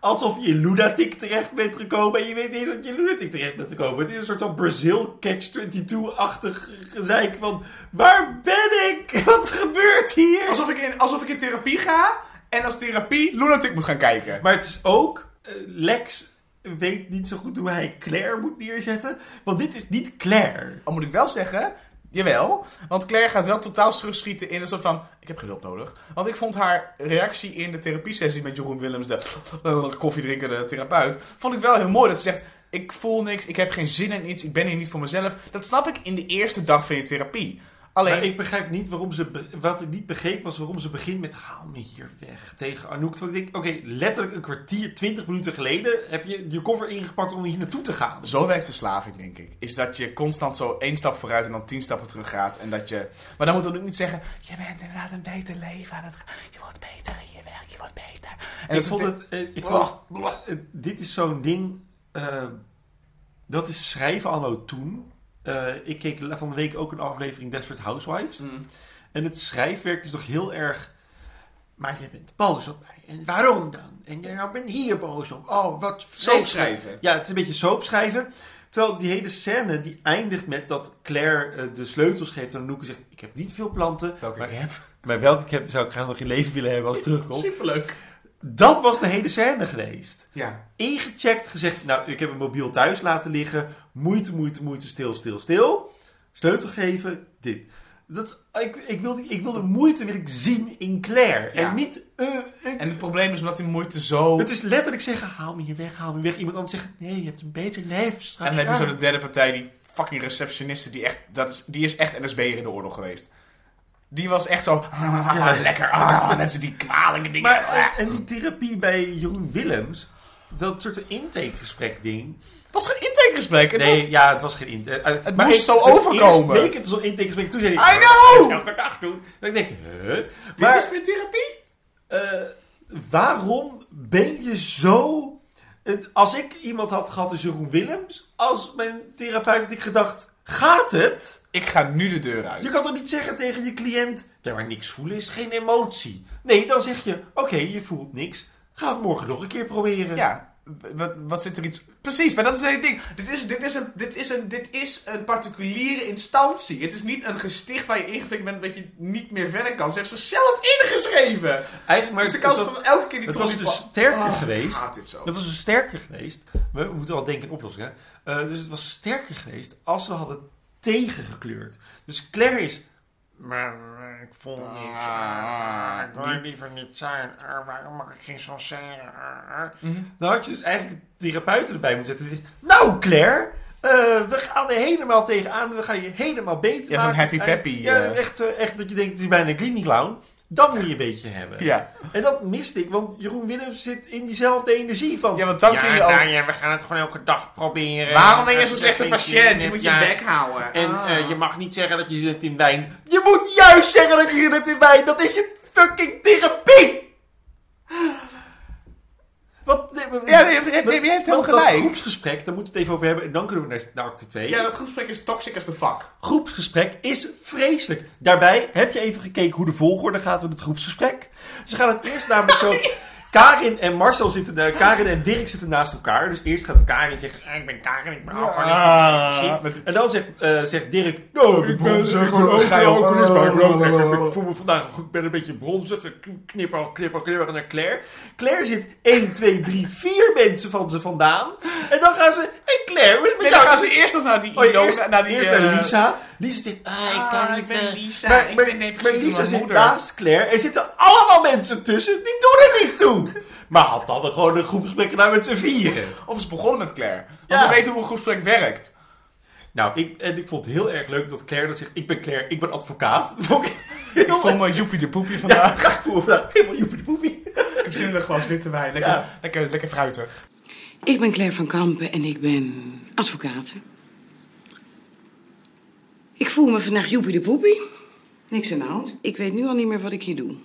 Alsof je lunatic terecht bent gekomen en je weet niet eens dat je lunatic terecht bent gekomen. Het is een soort van Brazil Catch-22-achtig gezeik van... Waar ben ik? Wat gebeurt hier? Alsof ik, in, alsof ik in therapie ga en als therapie lunatic moet gaan kijken. Maar het is ook... eh, Lex weet niet zo goed hoe hij Claire moet neerzetten. Want dit is niet Claire. Al moet ik wel zeggen, jawel. Want Claire gaat wel totaal terugschieten in een soort van... Ik heb geen hulp nodig. Want ik vond haar reactie in de therapiesessie met Jeroen Willems, de eh, koffiedrinkende therapeut... Vond ik wel heel mooi. Dat ze zegt, ik voel niks, ik heb geen zin in iets, ik ben hier niet voor mezelf. Dat snap ik in de eerste dag van je therapie. Alleen, Maar ik begrijp niet waarom ze... Wat ik niet begreep was waarom ze begint met... Haal me hier weg tegen Anouk. Terwijl ik denk, oké, letterlijk een kwartier, twintig minuten geleden... heb je je koffer ingepakt om hier naartoe te gaan. Zo werkt verslaving, denk ik. Is dat je constant zo één stap vooruit en dan tien stappen terug gaat. En dat je... Maar dan moet dan ook niet zeggen... Je bent inderdaad een beter leven aan het gaan. Je wordt beter in je werk, je wordt beter. En ik dat vond het... eh, ik vond, eh, dit is zo'n ding... eh, dat is schrijven anno toen. Eh, ik keek van de week ook een aflevering Desperate Housewives. Mm. En het schrijfwerk is toch heel erg... Maar je bent boos op mij. En waarom dan? En jij bent hier boos op. Oh, wat Soap schrijven. Ja, het is een beetje soap schrijven. Terwijl die hele scène die eindigt met dat Claire eh, de sleutels geeft aan Anouk en zegt... Ik heb niet veel planten. Welke maar, ik heb. maar welke ik heb zou ik graag nog in leven willen hebben als het terugkomt. Superleuk. Dat was de hele scène geweest. Ja. Ingecheckt, gezegd... Nou, ik heb een mobiel thuis laten liggen. Moeite, moeite, moeite, stil, stil, stil. Sleutel geven, dit. Dat, ik, ik, wil die, ik wil de moeite wil ik zien in Claire. Ja. En niet... eh, ik- En het probleem is omdat die moeite zo... het is letterlijk zeggen, haal me hier weg, haal me weg. Iemand anders zegt, nee, je hebt een beter leven. En dan heb je zo de derde partij, die fucking receptioniste, die, echt, dat is, die is echt NSB'er in de oorlog geweest. Die was echt zo... lekker. ah, mensen die kwalijke dingen... Maar en, en die therapie bij Jeroen Willems, dat soort intakegesprek ding. het was geen intakegesprek. Het Nee, ja, het was geen intake. Het moest zo overkomen. Eerst leek het zo'n intakegesprek. Toen zei I hij, know! elke dag doen. Dan ik denk, huh? Dit is mijn therapie. eh, waarom ben je zo... Als ik iemand had gehad als Jeroen Willems, als mijn therapeut, had ik gedacht, gaat het? Ik ga nu de deur uit. Je kan toch niet zeggen tegen je cliënt, ja, maar niks voelen is geen emotie. Nee, dan zeg je, oké, je voelt niks. Ga het morgen nog een keer proberen. Ja, wat, wat zit er iets... Precies, maar dat is het hele ding. Dit is, dit, is een, dit, is een, dit is een particuliere instantie. Het is niet een gesticht waar je ingeflikt bent dat je niet meer verder kan. Ze heeft zichzelf ingeschreven. Eigenlijk, maar Dus dan het kan ze was- toch elke keer die Het was dus sterker Oh, ik geweest. haat dit zo. Het was dus sterker geweest. We moeten wel denken in oplossingen. Eh, dus het was sterker geweest als ze hadden tegengekleurd. Dus Claire is. Maar eh, ik vond niks. Ah, ik wil liever niet zijn. Ah, waarom mag ik geen chanson? Dan had je dus eigenlijk de therapeuten erbij moeten zetten. Die zegt, nou Claire, eh, we gaan er helemaal tegenaan. We gaan je helemaal beter Ja, zo'n maken. happy Eh, peppy, Ja, eh. echt, eh, echt dat je denkt, het is bijna een Clown. Dat moet je een beetje hebben. Ja. En dat miste ik, want Jeroen Willems zit in diezelfde energie van... Ja, want dan kun je ook... nou ja, we gaan het gewoon elke dag proberen. Waarom ben je zo'n dat slechte patiënt? Je moet je ja. bek houden. En Ah. eh, je mag niet zeggen dat je zin hebt in wijn. Je moet juist zeggen dat je zin hebt in wijn. Dat is je fucking therapie. Wat, nee, maar- Ja, nee, je hebt- je helemaal Dat gelijk. groepsgesprek, daar moeten we het even over hebben. En dan kunnen we naar, naar acte 2. Ja, dat groepsgesprek is toxic as the fuck. groepsgesprek is vreselijk. Daarbij heb je even gekeken hoe de volgorde gaat van het groepsgesprek. Ze gaan het eerst namelijk zo... Karin en Marcel zitten, eh, Karin en Dirk zitten naast elkaar. Dus eerst gaat Karin zeggen, "Ah, ik ben Karin, ik ben ik ben depressief." En dan zegt, eh, zegt Dirk, nou, ik ben gewoon ook Ga je ook- alcoholist, maar ik ook voel me vandaag goed, ik ben een beetje bronzig. Ik knip al, knip al, knip al naar Claire. Claire zit 1, 2, 3, 4 mensen van ze vandaan. En dan gaan ze, en Claire, hoe is het met Nee, dan gaan ze eerst nog naar die... Oh, eerst, naar die, eerst eh, naar Lisa. Lisa zegt, ah, ik kan Ah, niet. ik ben eh, Lisa, maar, ik maar- ben depressief maar Lisa mijn zit naast Claire. Er zitten allemaal mensen tussen. Die doen er niet toe. Maar had dan gewoon een groepsgesprek gedaan met z'n vieren. Of is begonnen met Claire. Want Ja. we weten hoe een groepsgesprek werkt. Nou, ik, en ik vond het heel erg leuk dat Claire dat zegt. Ik ben Claire, ik ben advocaat. Dat vond ik voel me joepie de poepie vandaag. Ja, ik voel me vandaag helemaal joepie de poepie. Ik heb zin in een glas witte wijn. Lekker, Ja. lekker, lekker fruitig. Ik ben Claire van Kampen en ik ben advocaat. Ik voel me vandaag joepie de poepie. Niks aan de hand. Ik weet nu al niet meer wat ik hier doe.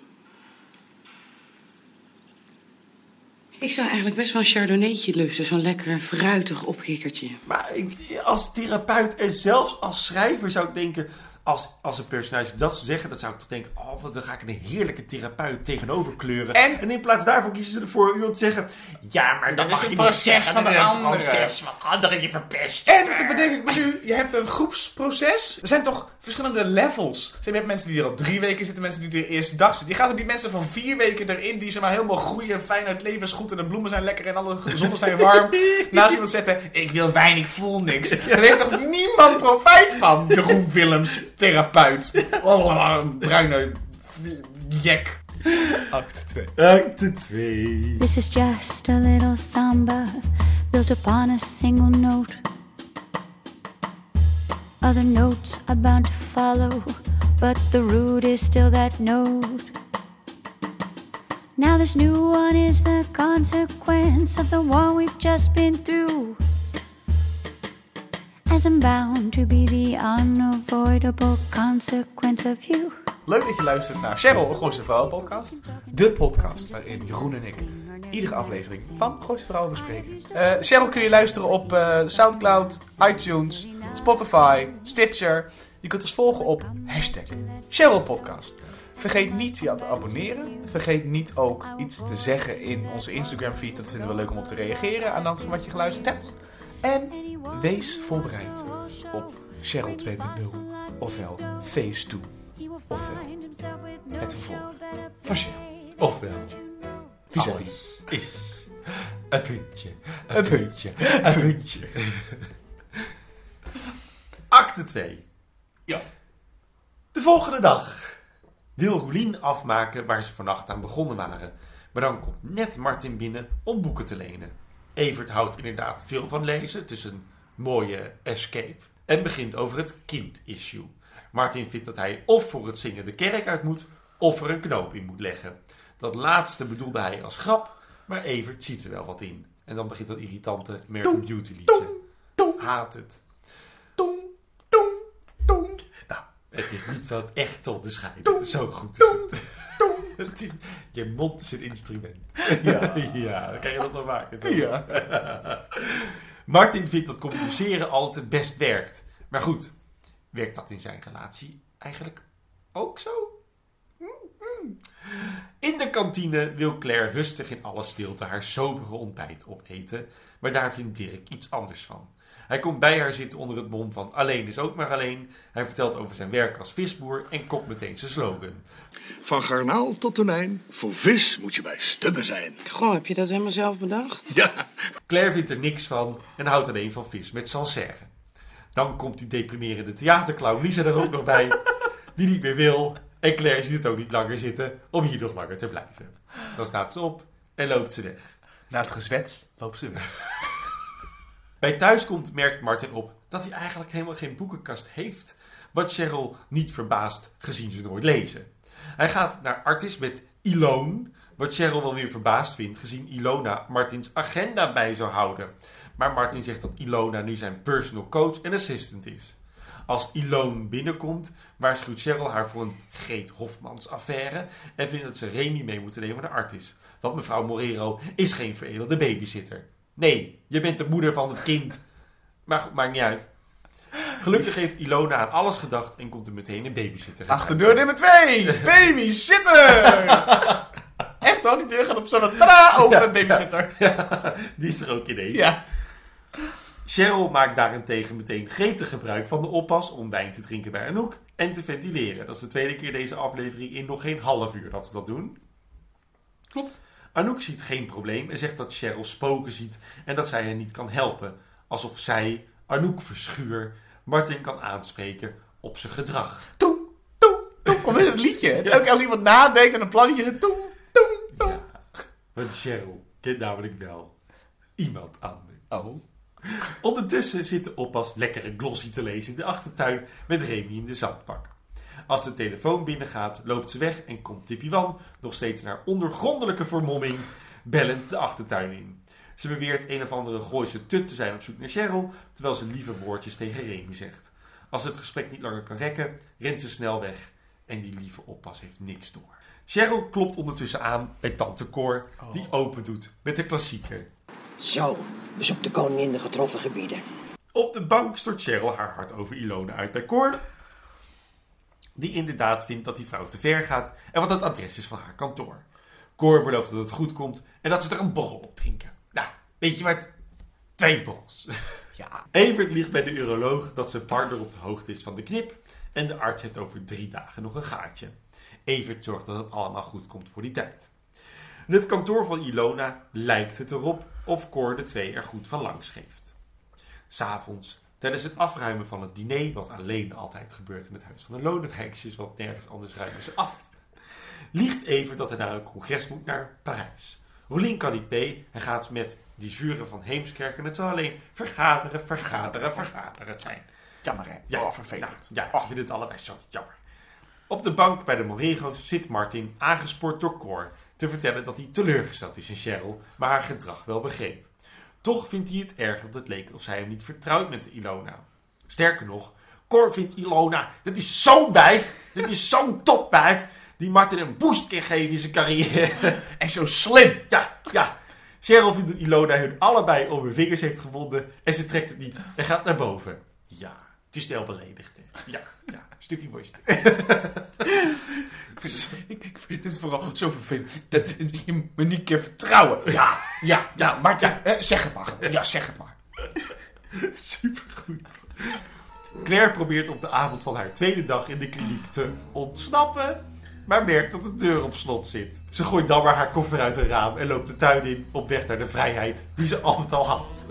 Ik zou eigenlijk best wel een chardonnaytje lusten. Zo'n lekker fruitig opkikkertje. Maar ik, als therapeut en zelfs als schrijver zou ik denken... Als, als een personage dat zou zeggen, dan zou ik toch denken... Oh, wat, dan ga ik een heerlijke therapeut tegenover kleuren. En- in plaats daarvan kiezen ze ervoor iemand te zeggen... Ja, maar dat, is een proces zeggen. van de anderen. proces van anderen je verpest. En dat bedenk ik me nu, je hebt een groepsproces. Er zijn toch verschillende levels. Je hebt mensen die er al drie weken zitten, mensen die er de eerste dag zitten. Je gaat er die mensen van vier weken erin, die ze maar helemaal groeien, fijn uit leven is goed en de bloemen zijn lekker en alle zonnen zijn warm. naast iemand zetten, ik wil wijn, ik voel niks. Daar heeft toch niemand profijt van? Jeroen Willems, therapeut. Oh, bruine jek. Acte 2. Acte 2. This is just a little samba built upon a single note. Other notes are bound to follow, but the root is still that note. Now, this new one is the consequence of the one we've just been through. As I'm bound to be the unavoidable consequence of you. Leuk dat je luistert naar Cheryl, de Vrouwen podcast. De podcast waarin Jeroen en ik iedere aflevering van Gooise Vrouwen bespreken. Eh Cheryl kun je luisteren op eh, Soundcloud, iTunes, Spotify, Stitcher. Je kunt ons volgen op hashtag Cheryl Podcast. Vergeet niet je te abonneren. Vergeet niet ook iets te zeggen in onze Instagram feed. Dat vinden we leuk om op te reageren aan hand van wat je geluisterd hebt. En wees voorbereid op Cheryl 2.0 ofwel Phase 2 ofwel het vervolg van Cheryl. Ofwel, alles is een puntje, een puntje, een puntje. Acte 2. Ja. De volgende dag wil Roelien afmaken waar ze vannacht aan begonnen waren. Maar dan komt net Martin binnen om boeken te lenen. Evert houdt inderdaad veel van lezen. Het is een mooie escape. En begint over het kind-issue. Martin vindt dat hij of voor het zingen de kerk uit moet, of er een knoop in moet leggen. Dat laatste bedoelde hij als grap, maar Evert ziet er wel wat in. En dan begint dat irritante American Beauty liedje. Haat het. Nou, het is niet wel echt tot de scheiden. Zo goed is het. Het is- Je mond is een instrument. Ja, ja dan kan je dat nog maken. toch? Ja. Martin vindt dat communiceren altijd het best werkt. Maar goed, werkt dat in zijn relatie eigenlijk ook zo? In de kantine wil Claire rustig in alle stilte haar sobere ontbijt opeten, maar daar vindt Dirk iets anders van. Hij komt bij haar zitten onder het mom van alleen is ook maar alleen. Hij vertelt over zijn werk als visboer en kopt meteen zijn slogan. Van garnaal tot tonijn, voor vis moet je bij stubben zijn. Goh, heb je dat helemaal zelf bedacht? Ja, Claire vindt er niks van en houdt alleen van vis met salserre. Dan komt die deprimerende theaterclown Lisa er ook nog bij, die niet meer wil. En Claire ziet het ook niet langer zitten om hier nog langer te blijven. Dan staat ze op en loopt ze weg. Na het gezwets loopt ze weg. Bij thuiskomt merkt Martin op dat hij eigenlijk helemaal geen boekenkast heeft. Wat Cheryl niet verbaast, gezien ze nooit lezen. Hij gaat naar Artis met Ilone, wat Cheryl wel weer verbaasd vindt, gezien Ilona Martins agenda bij zou houden. Maar Martin zegt dat Ilona nu zijn personal coach en assistant is. Als Ilone binnenkomt, waarschuwt Cheryl haar voor een Greet Hofmans affaire en vindt dat ze Remy mee moeten nemen naar Artis. Want mevrouw Morero is geen veredelde babysitter. Nee, je bent de moeder van het kind. Maar goed, maakt niet uit. Gelukkig heeft Ilona aan alles gedacht en komt er meteen een babysitter. Achterdeur nummer 2. Babysitter. Echt hoor, die deur gaat op zo'n tra open met babysitter. Die is er ook ineens. Ja. Cheryl maakt daarentegen meteen gretig gebruik van de oppas om wijn te drinken bij Anouk en te ventileren. Dat is de tweede keer deze aflevering in nog geen half uur dat ze dat doen. Klopt. Anouk ziet geen probleem en zegt dat Cheryl spoken ziet en dat zij hen niet kan helpen. Alsof zij, Anouk Verschuur, Martin kan aanspreken op zijn gedrag. Toem, toem, toem. Kom in het liedje. Het is ook als iemand nadenkt en een plannetje zegt. Toem, toem, toem. Want Cheryl kent namelijk wel iemand anders. Oh. Ondertussen zit de oppas lekkere glossy te lezen in de achtertuin met Remy in de zandpak. Als de telefoon binnengaat, loopt ze weg en komt Tippy Wan, nog steeds naar ondergrondelijke vermomming, bellend de achtertuin in. Ze beweert een of andere Gooise tut te zijn op zoek naar Cheryl, terwijl ze lieve woordjes tegen Remy zegt. Als ze het gesprek niet langer kan rekken, rent ze snel weg en die lieve oppas heeft niks door. Cheryl klopt ondertussen aan bij tante Cor, die open doet met de klassieker. Zo, bezoek de koningin de getroffen gebieden. Op de bank stort Cheryl haar hart over Ilona uit bij Cor. Die inderdaad vindt dat die vrouw te ver gaat en wat het adres is van haar kantoor. Cor belooft dat het goed komt en dat ze er een borrel op drinken. Nou, weet je wat? Twee borrels. Ja. Evert ligt bij de uroloog dat zijn partner op de hoogte is van de knip. En de arts heeft over drie dagen nog een gaatje. Evert zorgt dat het allemaal goed komt voor die tijd. In het kantoor van Ilona lijkt het erop of Cor de twee er goed van langs geeft. S'avonds, tijdens het afruimen van het diner, wat alleen altijd gebeurt in het huis van de Lodewijkjes, want nergens anders ruimen ze af, liegt Evert dat hij naar een congres moet naar Parijs. Rolien kan niet mee en gaat met die juren van Heemskerk en het zal alleen vergaderen, vergaderen, vergaderen zijn. Jammer hè. Ja, oh, vervelend. Ja, ze vinden het allebei zo jammer. Op de bank bij de Morego's zit Martin, aangespoord door Cor, te vertellen dat hij teleurgesteld is in Cheryl, maar haar gedrag wel begreep. Toch vindt hij het erg dat het leek of zij hem niet vertrouwt met Ilona. Sterker nog, Cor vindt Ilona, dat is zo'n wijf, dat is zo'n topwijf, die Martin een boost kan geven in zijn carrière. En zo slim. Ja, ja. Cheryl vindt dat Ilona hun allebei om hun vingers heeft gevonden en ze trekt het niet en gaat naar boven. Ja, het is snel beledigd. Hè. Ja, ja, stukje voor stukje. Ik, ik vind het vooral zo vervelend dat je me niet kan vertrouwen. Ja, ja, ja, Martin, eh, zeg het maar. Ja, zeg het maar. Supergoed. Claire probeert op de avond van haar tweede dag in de kliniek te ontsnappen, maar merkt dat de deur op slot zit. Ze gooit dan maar haar koffer uit een raam en loopt de tuin in op weg naar de vrijheid die ze altijd al had.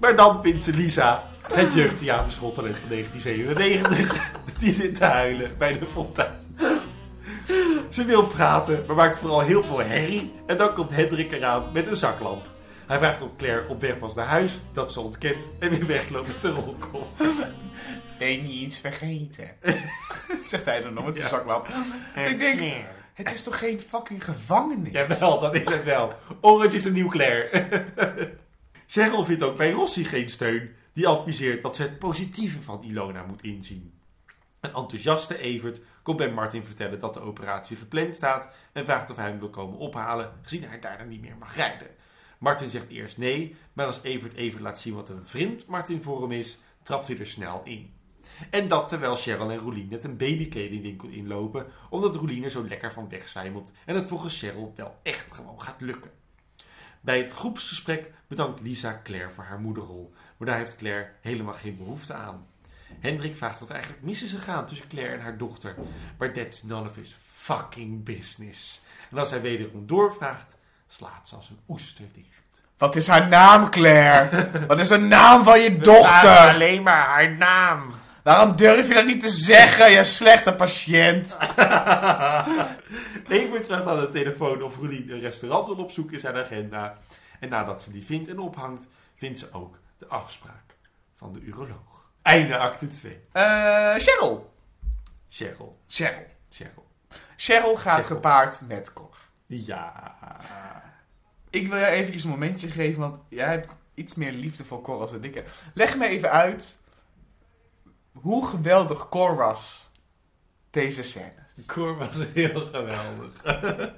Maar dan vindt ze Lisa, het jeugdtheaterschottalent van 1997, die zit te huilen bij de fontein. Ze wil praten, maar maakt vooral heel veel herrie. En dan komt Hendrik eraan met een zaklamp. Hij vraagt of Claire op weg was naar huis, dat ze ontkent en weer wegloopt met de rolkoffer. Ben je iets vergeten? Zegt hij dan nog met zijn Ja. zaklamp. Ik denk, het is toch geen fucking gevangenis? Jawel, dat is het wel. Orange is de nieuw Claire. Cheryl vindt ook bij Rossi geen steun. Die adviseert dat ze het positieve van Ilona moet inzien. Een enthousiaste Evert komt bij Martin vertellen dat de operatie gepland staat en vraagt of hij hem wil komen ophalen, gezien hij daarna niet meer mag rijden. Martin zegt eerst nee, maar als Evert even laat zien wat een vriend Martin voor hem is, trapt hij er snel in. En dat terwijl Cheryl en Roelien net een babykledingwinkel inlopen, omdat Roelien er zo lekker van wegzwijmelt en het volgens Cheryl wel echt gewoon gaat lukken. Bij het groepsgesprek bedankt Lisa Claire voor haar moederrol, maar daar heeft Claire helemaal geen behoefte aan. Hendrik vraagt wat er eigenlijk mis is gegaan tussen Claire en haar dochter, maar that's none of his fucking business. En als hij wederom doorvraagt, slaat ze als een oester dicht. Wat is haar naam, Claire? Wat is de naam van je dochter? alleen maar haar naam. Waarom durf je dat niet te zeggen, je slechte patiënt? Evert vraagt aan de telefoon of Roelien een restaurant wil opzoeken in zijn agenda. En nadat ze die vindt en ophangt, vindt ze ook de afspraak van de uroloog. Einde acte 2. Eh, Cheryl. Cheryl. Cheryl. Cheryl. Cheryl gaat Cheryl. gepaard met Cor. Ja. Ik wil je eventjes een momentje geven, want jij hebt iets meer liefde voor Cor als ik heb. Leg me even uit hoe geweldig Cor was deze scène. Cor was heel geweldig.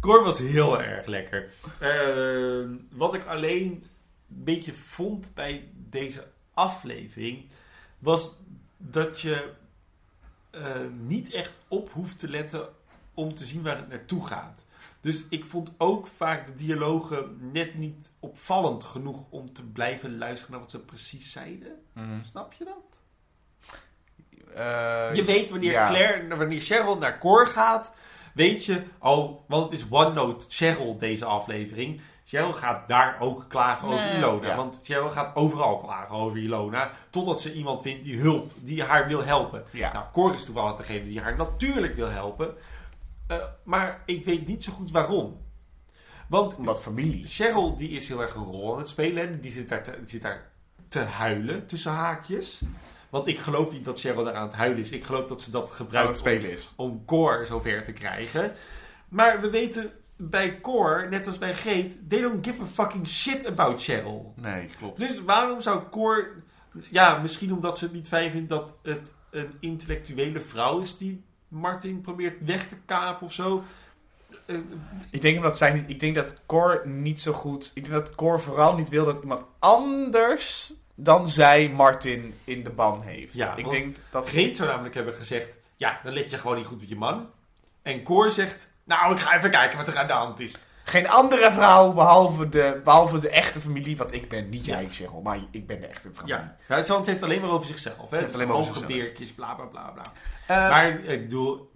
Cor was heel erg lekker. Eh, wat ik alleen een beetje vond bij deze aflevering was dat je eh, niet echt op hoeft te letten om te zien waar het naartoe gaat. Dus ik vond ook vaak de dialogen net niet opvallend genoeg om te blijven luisteren naar wat ze precies zeiden. Snap je dat? Eh, Je weet wanneer ja. Claire, wanneer Cheryl naar Cor gaat, weet je, oh, want het is OneNote Cheryl deze aflevering. Cheryl gaat daar ook klagen over Ilona. ja. Want Cheryl gaat overal klagen over Ilona. Totdat ze iemand vindt die hulp, die haar wil helpen. Ja. Nou, Cor is toevallig degene die haar natuurlijk wil helpen. Eh, maar ik weet niet zo goed waarom. Want Omdat familie. Cheryl die is heel erg een rol aan het spelen. En die zit daar te, die zit daar te huilen tussen haakjes. Want ik geloof niet dat Cheryl daar aan het huilen is. Ik geloof dat ze dat gebruikt het spelen is. om, om Cor zover te krijgen. Maar we weten bij Cor, net als bij Geet, they don't give a fucking shit about Cheryl. Nee, klopt. Dus waarom zou Cor... Ja, misschien omdat ze het niet fijn vindt dat het een intellectuele vrouw is die Martin probeert weg te kapen of zo. Eh, Ik denk dat zij niet. Ik denk dat Cor niet zo goed. Ik denk dat Cor vooral niet wil dat iemand anders dan zij Martin in de ban heeft. Ja, ik denk dat. Greet zou namelijk hebben gezegd: Ja, dan let je gewoon niet goed met je man. En Cor zegt: Nou, ik ga even kijken wat er aan de hand is. Geen andere vrouw behalve de, behalve de echte familie. Want ik ben niet jij, Cheryl, maar ik ben de echte familie. Ja, het Zand heeft alleen maar over zichzelf. Hè? heeft alleen maar over beertjes, bla bla bla bla. Eh, maar ik bedoel,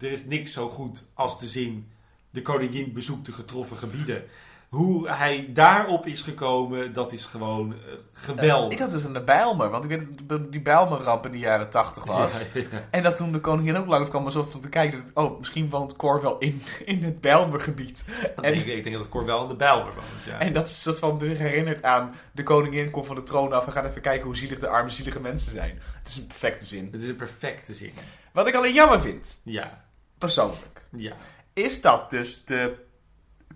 er, is niks zo goed als de zin: De koningin bezoekt de getroffen gebieden. Hoe hij daarop is gekomen, dat is gewoon eh, geweldig. ik had dus aan de Bijlmer, want ik weet dat die Bijlmer-ramp in de jaren tachtig was. Ja, ja. En dat toen de koningin ook langs kwam, alsof te kijken, dat, oh, misschien woont Cor wel in, in het Bijlmergebied. Nee, ik, ik denk dat Cor wel aan de Bijlmer woont. Ja. En dat is soort van herinnert aan de koningin komt van de troon af en gaat even kijken hoe zielig de arme zielige mensen zijn. Het is een perfecte zin. Het is een perfecte zin. Wat ik alleen jammer vind, Ja, persoonlijk, ja. is dat dus de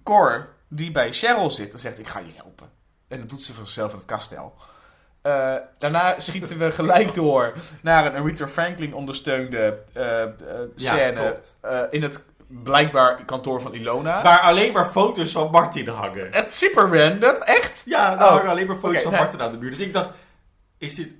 Cor die bij Cheryl zit en zegt ik ga je helpen. En dat doet ze zichzelf in het kastel. Eh, daarna schieten we gelijk door naar een Aretha Franklin ondersteunde Ja, scène in het blijkbaar kantoor van Ilona. Waar alleen maar foto's van Martin hangen. Echt super random, echt? Ja, daar Oh. hangen alleen maar foto's van nee. Martin aan de muur. Dus ik dacht, is dit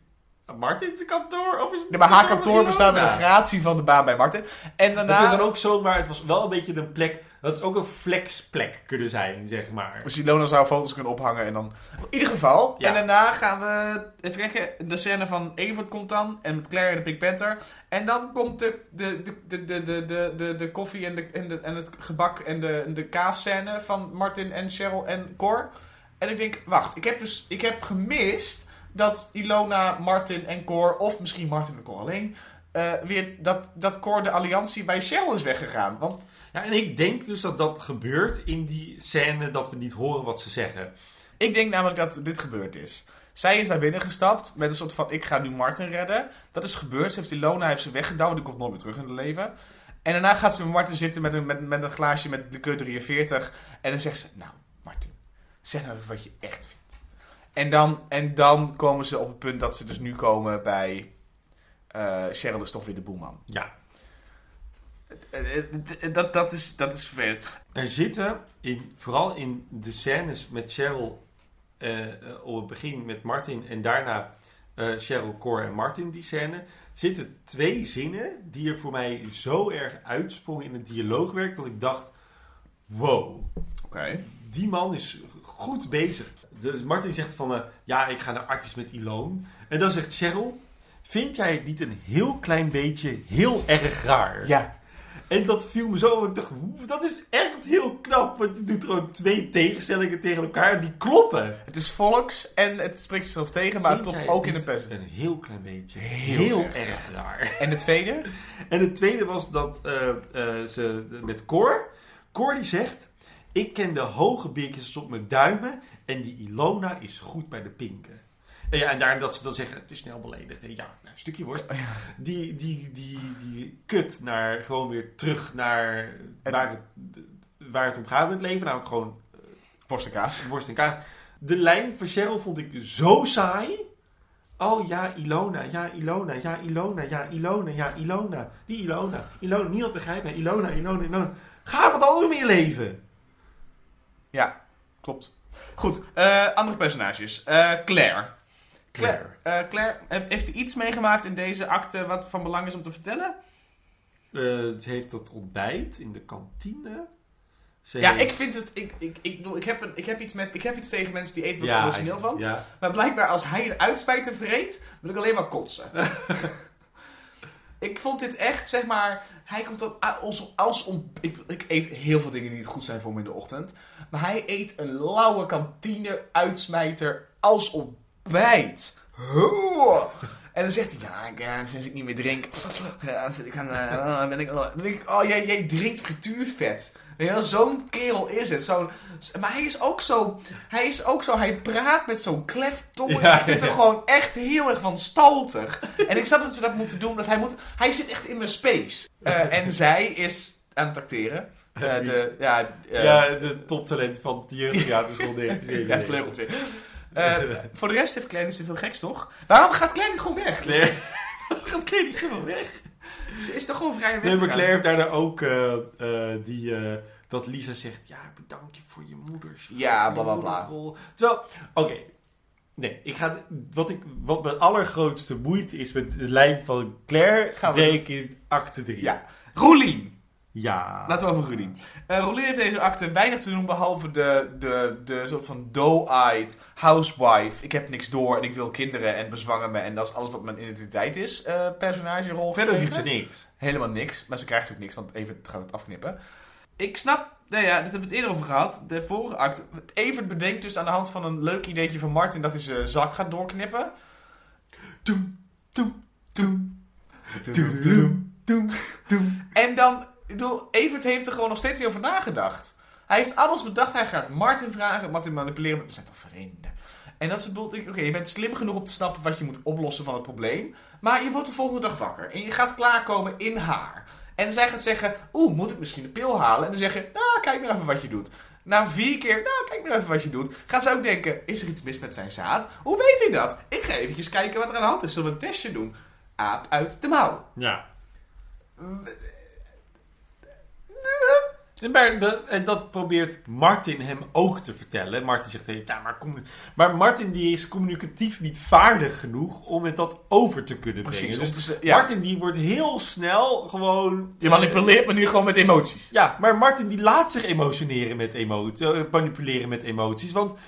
Martin's kantoor? Of is het Ja, maar haar kantoor bestaat met een gratie van de baan bij Martin. En Dat daarna... is dan ook zo, maar het was wel een beetje een plek... Dat is ook een flexplek kunnen zijn, zeg maar. Dus Ilona zou foto's kunnen ophangen en dan... In ieder geval. En daarna gaan we... Even kijken. De scène van Evert komt dan. En met Claire en de Pink Panther. En dan komt de, de, de, de, de, de, de, de koffie en, de, en, de, en het gebak en de, de kaasscène van Martin en Cheryl en Cor. En ik denk, wacht. Ik heb dus ik heb gemist dat Ilona, Martin en Cor... Of misschien Martin en Cor alleen... Eh, weer dat, dat Cor de alliantie bij Cheryl is weggegaan. Want... Ja, en ik denk dus dat dat gebeurt in die scène dat we niet horen wat ze zeggen. Ik denk namelijk dat dit gebeurd is. Zij is daar binnen gestapt met een soort van: ik ga nu Martin redden. Dat is gebeurd. Ze heeft Ilona heeft ze weggedouwd. Die komt nooit meer terug in het leven. En daarna gaat ze met Martin zitten met een, met, met een glaasje met de keur 43. En dan zegt ze: Nou, Martin, zeg nou even wat je echt vindt. En dan, en dan komen ze op het punt dat ze dus nu komen bij. eh Cheryl is toch weer de boeman. Ja. Eh, eh, eh, Dat, dat, is, dat is vervelend. Er zitten, in, vooral in de scènes met Cheryl... op het begin met Martin en daarna eh, Cheryl, Cor en Martin, die scène, zitten twee zinnen die er voor mij zo erg uitsprongen in het dialoogwerk dat ik dacht, wow, die man is goed bezig. Dus Martin zegt van, eh, ja, ik ga naar Artis met Ilone. En dan zegt Cheryl, vind jij het niet een heel klein beetje heel erg raar? Ja. En dat viel me zo, want ik dacht, "Oeh, dat is echt heel knap. Want je doet gewoon twee tegenstellingen tegen elkaar en die kloppen. Het is volks en het spreekt zichzelf tegen, maar het klopt ook in de pers. Een heel klein beetje. Heel Heel, erg erg, raar. En de tweede? En het tweede was dat eh, eh, ze met Cor. Cor die zegt: Ik ken de hoge beertjes op mijn duimen. En die Ilona is goed bij de pinken. En, ja, en daar dat ze dan zeggen: Het is snel beledigd. Ja, nou, een stukje worst. Die, die, die, die kut naar gewoon weer terug naar waar het, waar het om gaat in het leven. Namelijk gewoon Worst en kaas. worst en kaas. De lijn van Cheryl vond ik zo saai. Oh ja, Ilona, ja, Ilona, ja, Ilona, ja, Ilona, ja, Ilona. Die Ilona, Ilona, niemand begrijpt mij. Ilona, Ilona, Ilona. Ga wat anders je leven. Ja, klopt. Goed, eh, andere personages. Eh, Claire. Claire. Eh, Claire, heb- heeft u iets meegemaakt in deze acte wat van belang is om te vertellen? Eh, ze heeft dat ontbijt in de kantine. Ze Ja, heeft- ik vind het. Ik, ik, ik, bedoel, ik, heb een, ik heb iets met. Ik heb iets tegen mensen die eten wat Ja, origineel van. Ja, Maar blijkbaar als hij een uitspijter vreet, wil ik alleen maar kotsen. ik vond dit echt, zeg maar. Hij komt dan als, als om. Ik, ik eet heel veel dingen die niet goed zijn voor me in de ochtend. Maar hij eet een lauwe kantine uitsmijter als ontbijt. Huh. En dan zegt hij, ja, ik, eh, sinds ik niet meer drink, ik kan, eh, ben ik, dan denk ik, oh, jij, jij drinkt frituurvet. Ja, zo'n kerel is het. Zo'n, maar hij is ook zo, hij is ook zo, hij praat met zo'n kleftong. Ja, ik vind hem ja. gewoon echt heel erg van staltig. En ik snap dat ze dat moeten doen, dat hij moet, hij zit echt in mijn space. Eh, en zij is aan het acteren. De, ja, eh, ja, de toptalent van het jeugdtheaterschool ja, 1997. vleugeltje. Eh, voor de rest heeft Klein niet zoveel geks, toch? Waarom gaat Klein niet gewoon weg? Claire, gaat Claire niet gewoon weg? Ze is toch gewoon vrij weg Nee, maar? Claire heeft daarna ook eh, eh, die, dat Lisa zegt, ja, bedank je voor je moeders. Ja, bla, bla, bla. Terwijl, oké. Nee, ik ga, wat, ik, wat mijn allergrootste moeite is met de lijn van Claire, Gaan we- acte 3. Ja. Roelien. Ja. Laten we over. Eh Roelien heeft deze acte weinig te doen behalve de, de, de soort van doe-eyed housewife. Ik heb niks door en ik wil kinderen en bezwanger me en dat is alles wat mijn identiteit is. eh personage rol. Verder doet ze niks. Helemaal niks, maar ze krijgt ook niks, want Evert gaat het afknippen. Ik snap, nou ja, dit hebben we het eerder over gehad. De vorige acte. Evert bedenkt dus aan de hand van een leuk ideetje van Martin dat hij zijn zak gaat doorknippen. Toem, toem. Toem, toem, toem, toem. En dan, ik bedoel, Evert heeft er gewoon nog steeds niet over nagedacht. Hij heeft alles bedacht. Hij gaat Martin vragen, Martin manipuleren. We zijn toch vrienden? En dat is bedoeld, ik, oké, je bent slim genoeg om te snappen wat je moet oplossen van het probleem. Maar je wordt de volgende dag wakker. En je gaat klaarkomen in haar. En zij gaat zeggen, oeh, moet ik misschien een pil halen? En dan zeg je, nou, kijk maar even wat je doet. Na vier keer, nou, kijk maar even wat je doet. Gaat ze ook denken, is er iets mis met zijn zaad? Hoe weet hij dat? Ik ga eventjes kijken wat er aan de hand is. Zullen we een testje doen? Aap uit de mouw. Ja. En, dat, en dat probeert Martin hem ook te vertellen. Martin zegt, hey, ja, maar, maar Martin die is communicatief niet vaardig genoeg om met dat over te kunnen brengen. Dus ja. Martin die wordt heel snel gewoon... Je manipuleert me nu gewoon met emoties. Ja, maar Martin die laat zich emotioneren met emoties, eh, manipuleren met emoties. Want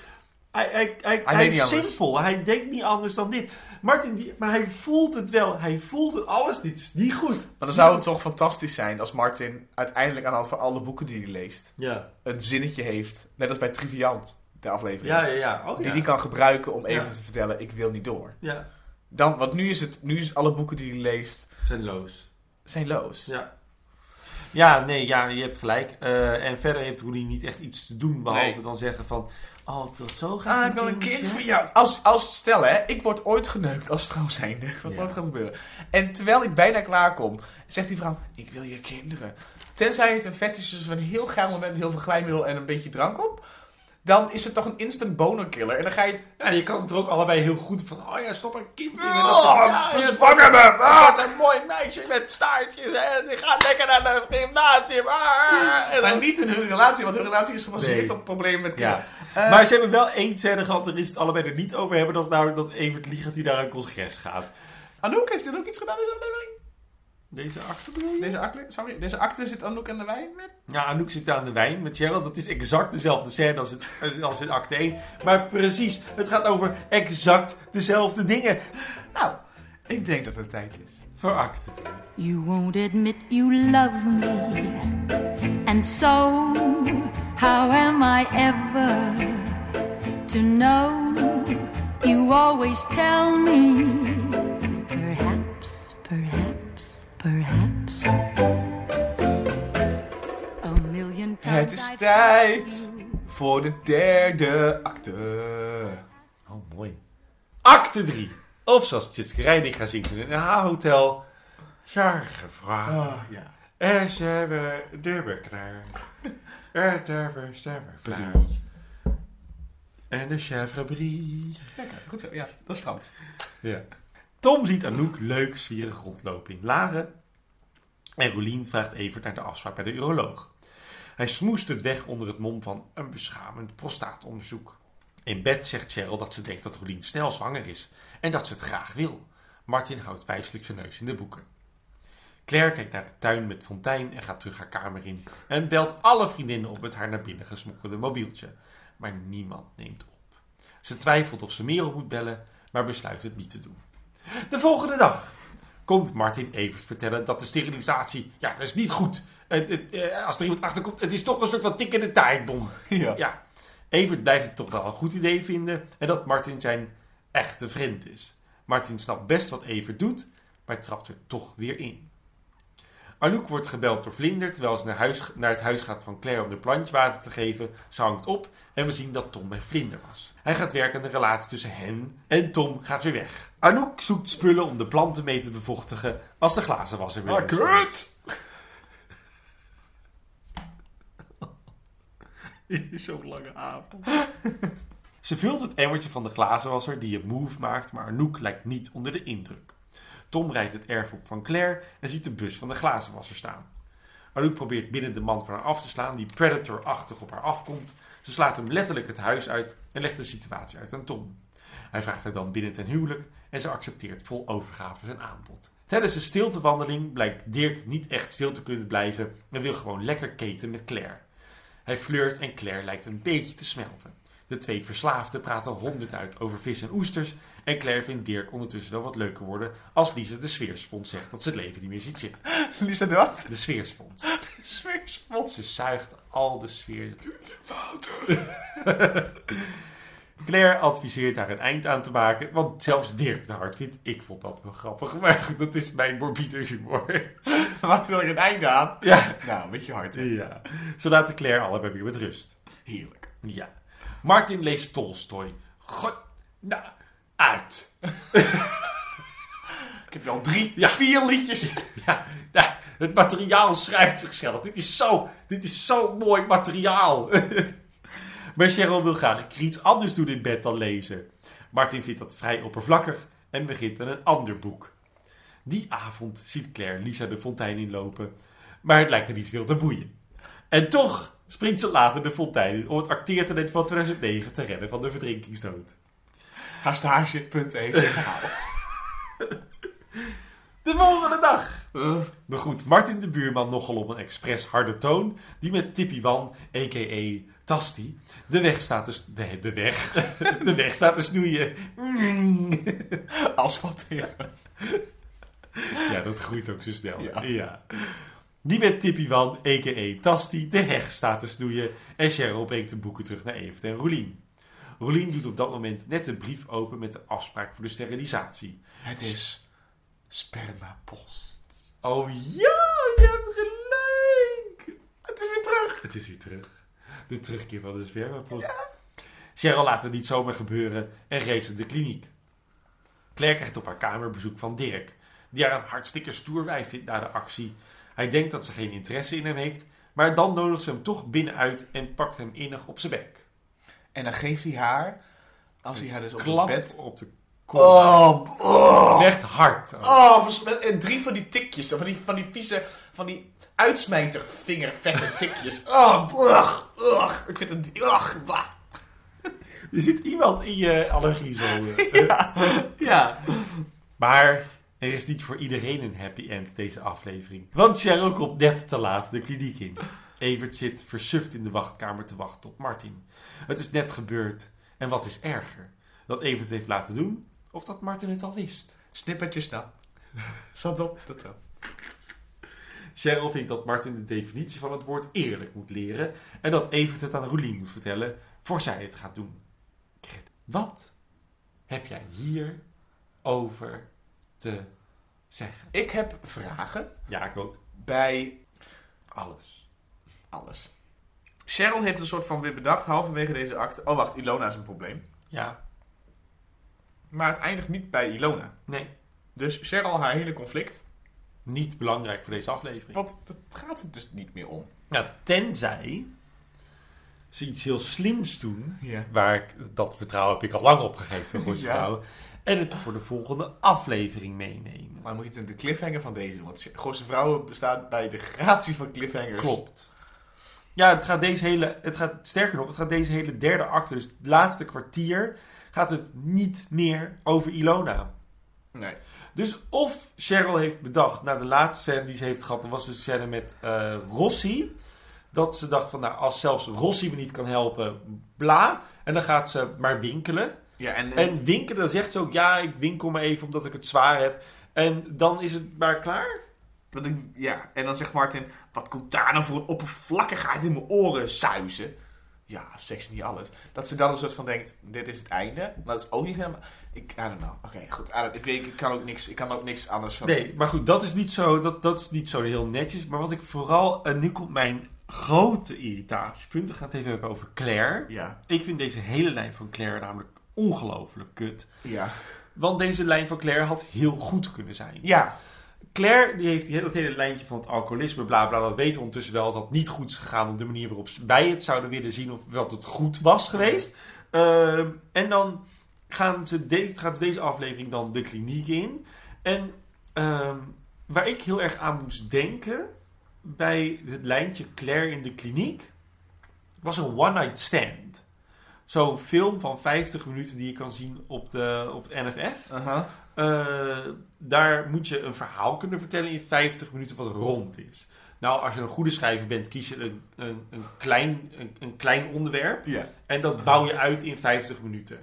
hij, hij, hij, is anders. simpel. Hij denkt niet anders dan dit. Martin, die, maar hij voelt het wel. Hij voelt het alles niet. Is niet goed. Maar dan zou het toch fantastisch zijn als Martin uiteindelijk aan de hand van alle boeken die hij leest, Ja, een zinnetje heeft, net als bij Triviant, de aflevering, ja, ja. ja. Oh, die ja. die kan gebruiken om even Ja. te vertellen, ik wil niet door. ja. Dan, want nu is het, nu is alle boeken die hij leest, Zijn loos. zijn loos. Ja. Ja, nee, ja, je hebt gelijk. Eh, en verder heeft Roelie niet echt iets te doen, behalve Nee. dan zeggen van... Oh, ik wil zo graag Ah, ik wil een kind voor jou. Als, als, stel hè, ik word ooit geneukt als vrouw zijnde. Wat Ja. nooit gaat gebeuren. En terwijl ik bijna klaar kom, zegt die vrouw, ik wil je kinderen. Tenzij het een fetish is van een heel geil moment, heel veel glijmiddel en een beetje drank op. dan is het toch een instant boner killer. En dan ga je... Ja, je kan het er ook allebei heel goed van, oh ja, stop een kind in. En Oh, dat ze- ja, dus het Ah. een mooi meisje met staartjes en die gaat lekker naar de gymnasium. Ah, en Maar dan- niet in hun relatie, want hun relatie is gebaseerd Nee. op problemen met Ja. kinderen. Eh, maar ze hebben wel één scène gehad, daar is het allebei er niet over hebben. Dat is namelijk dat Evert Liegert die naar een congres gaat. Anouk, heeft Anouk iets gedaan in deze aflevering? Deze acte bedoel je? Deze acte, sorry, deze acte zit Anouk aan de wijn met? Ja, Anouk zit aan de wijn met Cheryl. Dat is exact dezelfde scène als, het, als in acte 1. Maar precies, het gaat over exact dezelfde dingen. Nou, ik denk dat het tijd is. Voor acte 3. You won't admit you love me. And so, how am I ever to know? You always tell me. Perhaps. A million times Het is tijd voor de derde acte. Oh, mooi. Acte 3. Of zoals Tjitske Reining gaat zingen in een H-hotel. Charge vraag. Oh, ja. Er zijn we de beknaar. Durven stemmen Nou. vlie. En de chèvre brie. Lekker, goed zo. Ja, dat is Frans. Ja. Tom ziet Anouk leuk zwierig rondlopen in Laren. En Rolien vraagt Evert naar de afspraak bij de uroloog. Hij smoest het weg onder het mom van een beschamend prostaatonderzoek. In bed zegt Cheryl dat ze denkt dat Rolien snel zwanger is en dat ze het graag wil. Martin houdt wijselijk zijn neus in de boeken. Claire kijkt naar de tuin met fontein en gaat terug haar kamer in. En belt alle vriendinnen op met haar naar binnen gesmokkelde mobieltje. Maar niemand neemt op. Ze twijfelt of ze Merel moet bellen, maar besluit het niet te doen. De volgende dag komt Martin Evert vertellen dat de sterilisatie, ja, dat is niet goed. Het, het, eh, als er iemand achterkomt, het is toch een soort van tikkende tijdsbom. Ja. Ja, Evert blijft het toch wel een goed idee vinden en dat Martin zijn echte vriend is. Martin snapt best wat Evert doet, maar trapt er toch weer in. Anouk wordt gebeld door Vlinder terwijl ze naar, huis, naar het huis gaat van Claire om de plantje water te geven. Ze hangt op en we zien dat Tom bij Vlinder was. Hij gaat werken aan de relatie tussen hen en Tom gaat weer weg. Anouk zoekt spullen om de planten mee te bevochtigen als de glazenwasser weer Ah, kut! Dit is zo'n lange avond. Ze vult het emmertje van de glazenwasser die een move maakt, maar Anouk lijkt niet onder de indruk. Tom rijdt het erf op van Claire en ziet de bus van de glazenwasser staan. Anouk probeert binnen de man van haar af te slaan die predator-achtig op haar afkomt. Ze slaat hem letterlijk het huis uit en legt de situatie uit aan Tom. Hij vraagt haar dan binnen ten huwelijk en ze accepteert vol overgave zijn aanbod. Tijdens de stiltewandeling blijkt Dirk niet echt stil te kunnen blijven en wil gewoon lekker keten met Claire. Hij flirt en Claire lijkt een beetje te smelten. De twee verslaafden praten honderd uit over vis en oesters. En Claire vindt Dirk ondertussen wel wat leuker worden als Lisa de sfeerspons zegt dat ze het leven niet meer ziet zitten. Lisa de wat? De sfeerspons. Sfeerspons. Ze zuigt al de sfeer. Claire adviseert haar een eind aan te maken, want zelfs Dirk de Hart vindt, ik vond dat wel grappig, maar dat is mijn morbide humor. Maak er een einde aan. Ja. Nou, een beetje hard. hè? Ja. Ze laten Claire allebei weer met rust. Heerlijk. Ja. Martin leest Tolstoy. God, nou, uit. Ik heb al drie, Ja. vier liedjes. Ja, het materiaal schrijft zichzelf. Dit is zo, dit is zo mooi materiaal. maar Cheryl wil graag iets anders doen in bed dan lezen. Martin vindt dat vrij oppervlakkig en begint aan een ander boek. Die avond ziet Claire Lisa de fontein inlopen, maar het lijkt er niet veel te boeien. En toch springt ze later de fontein in om het acteertalent van 2009 te redden van de verdrinkingsdood. Haar stagepunt heeft zich gehaald. De volgende dag. Maar goed, Martin de buurman nogal op een expres harde toon, die met Tippy Wan, a.k.a. Tasti, de weg staat te... De, de weg. De weg staat te snoeien. Asfalteren. Ja, dat groeit ook zo snel. Ja. Ja. Die met Tippy Wan, a.k.a. Tasti, de heg staat te snoeien en Cheryl brengt de boeken terug naar Evert en Rolien. Rolien doet op dat moment net een brief open met de afspraak voor de sterilisatie. Het is spermapost. Oh ja, je hebt gelijk! Het is weer terug. Het is weer terug. De terugkeer van de spermapost. Cheryl laat het niet zomaar gebeuren en race naar de kliniek. Claire krijgt op haar kamer bezoek van Dirk, die haar een hartstikke stoer wijf vindt na de actie. Hij denkt dat ze geen interesse in hem heeft, maar dan nodigt ze hem toch binnenuit en pakt hem innig op zijn bek. En dan geeft hij haar, als hij haar dus op Klap het bed... op de Oh, oh. Echt hard. Oh, en drie van die tikjes, van die, van die vieze, van die uitsmijtervingervette tikjes. Oh, ugh. Ik vind het, ugh. Er zit iemand in je allergie zo. eh. Ja, ja. Maar er is niet voor iedereen een happy end deze aflevering. Want Cheryl komt net te laat de kliniek in. Evert zit versuft in de wachtkamer te wachten op Martin. Het is net gebeurd. En wat is erger? Dat Evert het heeft laten doen of dat Martin het al wist? Snippertje snap. Zat op de trap. Cheryl vindt dat Martin de definitie van het woord eerlijk moet leren en dat Evert het aan Roelien moet vertellen voor zij het gaat doen. Wat heb jij hier over te zeggen? Ik heb vragen Ja, ik ook. bij alles. Alles. Cheryl heeft een soort van weer bedacht, halverwege deze acte. Oh, wacht, Ilona is een probleem. Ja, Maar het eindigt niet bij Ilona. nee. Dus Cheryl, haar hele conflict. Niet belangrijk voor deze aflevering. Want dat gaat het dus niet meer om. Nou, tenzij ze iets heel slims doen, Ja. waar ik, dat vertrouwen heb ik al lang opgegeven voor Ja. en het voor de volgende aflevering meenemen. Maar moet je het in de cliffhanger van deze doen. Want Gooise Vrouwen bestaat bij de gratie van cliffhangers. Klopt. Ja, het gaat deze hele, het gaat, sterker nog, het gaat deze hele derde acte, dus het laatste kwartier, gaat het niet meer over Ilona. Nee. Dus of Cheryl heeft bedacht, na de laatste scène die ze heeft gehad, dat was dus de scène met eh, Rossi, dat ze dacht van, nou, als zelfs Rossi me niet kan helpen, bla, en dan gaat ze maar winkelen. Ja, en, En winkelen, dan zegt ze ook, ja, ik winkel maar even omdat ik het zwaar heb. En dan is het maar klaar. Ja, en dan zegt Martin, wat komt daar nou voor een oppervlakkigheid in mijn oren zuizen? Ja, seks niet alles. Dat ze dan een soort van denkt, dit is het einde. Maar dat is ook niet helemaal... Ik, I don't know. Oké, goed. I ik, weet, ik, kan ook niks, ik kan ook niks anders... van- Nee, maar goed, dat is niet zo, dat, dat is niet zo heel netjes. Maar wat ik vooral, en nu komt mijn grote irritatiepunt. We gaan het even hebben over Claire. Ja. Ik vind deze hele lijn van Claire namelijk ongelooflijk kut. Ja. Want deze lijn van Claire had heel goed kunnen zijn. Ja. Claire die heeft die dat hele lijntje van het alcoholisme, bla bla, dat weten we ondertussen wel dat dat niet goed is gegaan op de manier waarop wij het zouden willen zien of dat het goed was geweest. Ehm, en dan gaan ze, gaat ze deze aflevering dan de kliniek in. En ehm, waar ik heel erg aan moest denken bij het lijntje Claire in de kliniek, was een one night stand. Zo'n film van 50 minuten die je kan zien op, de, op het NFF. Eh, daar moet je een verhaal kunnen vertellen in 50 minuten wat rond is. Nou, als je een goede schrijver bent, kies je een, een, een, klein, een, een klein onderwerp. Ja. En dat bouw je uit in 50 minuten.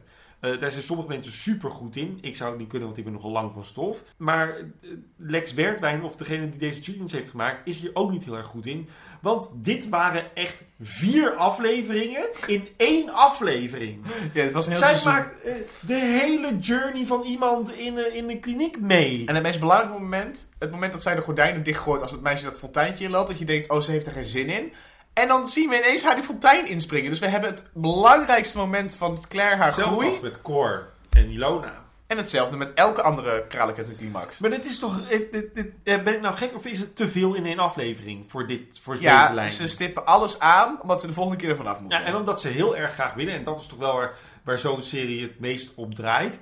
Eh, daar zijn sommige mensen super goed in. Ik zou het niet kunnen, want ik ben nogal lang van stof. Maar eh, Lex Wertwijn, of degene die deze treatments heeft gemaakt, is hier ook niet heel erg goed in. Want dit waren echt vier afleveringen in één aflevering. Ja, het was een heel Zij seizoen. maakt eh, de hele journey van iemand in, in een kliniek mee. En het meest belangrijke moment, het moment dat zij de gordijnen dichtgooit als het meisje dat fonteintje inloopt, dat je denkt, oh, ze heeft er geen zin in. En dan zien we ineens haar die fontein inspringen. Dus we hebben het belangrijkste moment van Claire haar Zelfs groei. als met Cor en Ilona. En hetzelfde met elke andere kralenketting climax. Maar dit is toch... dit- dit- dit- eh, ben ik nou gek of is het te veel in één aflevering voor, dit, voor deze Ja, lijn? ze stippen alles aan, omdat ze de volgende keer ervan af moeten. Ja, en omdat ze heel erg graag willen, en dat is toch wel waar, waar zo'n serie het meest op draait,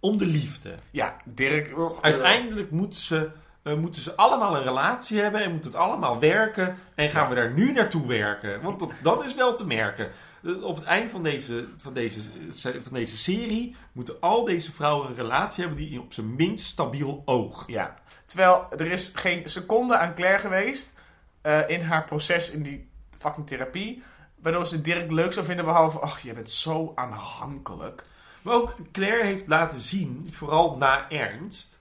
om de liefde. Ja, Dirk... oh, Uiteindelijk moeten ze, moeten ze allemaal een relatie hebben en moet het allemaal werken. En gaan we daar nu naartoe werken? Want dat, dat is wel te merken. Eh, Op het eind van deze, van, deze, eh, van deze serie moeten al deze vrouwen een relatie hebben die op zijn minst stabiel oogt. Ja. Terwijl er is geen seconde aan Claire geweest eh, in haar proces in die fucking therapie, waardoor ze Dirk leuk zou vinden, behalve, ach, je bent zo aanhankelijk. Maar ook Claire heeft laten zien, vooral na Ernst,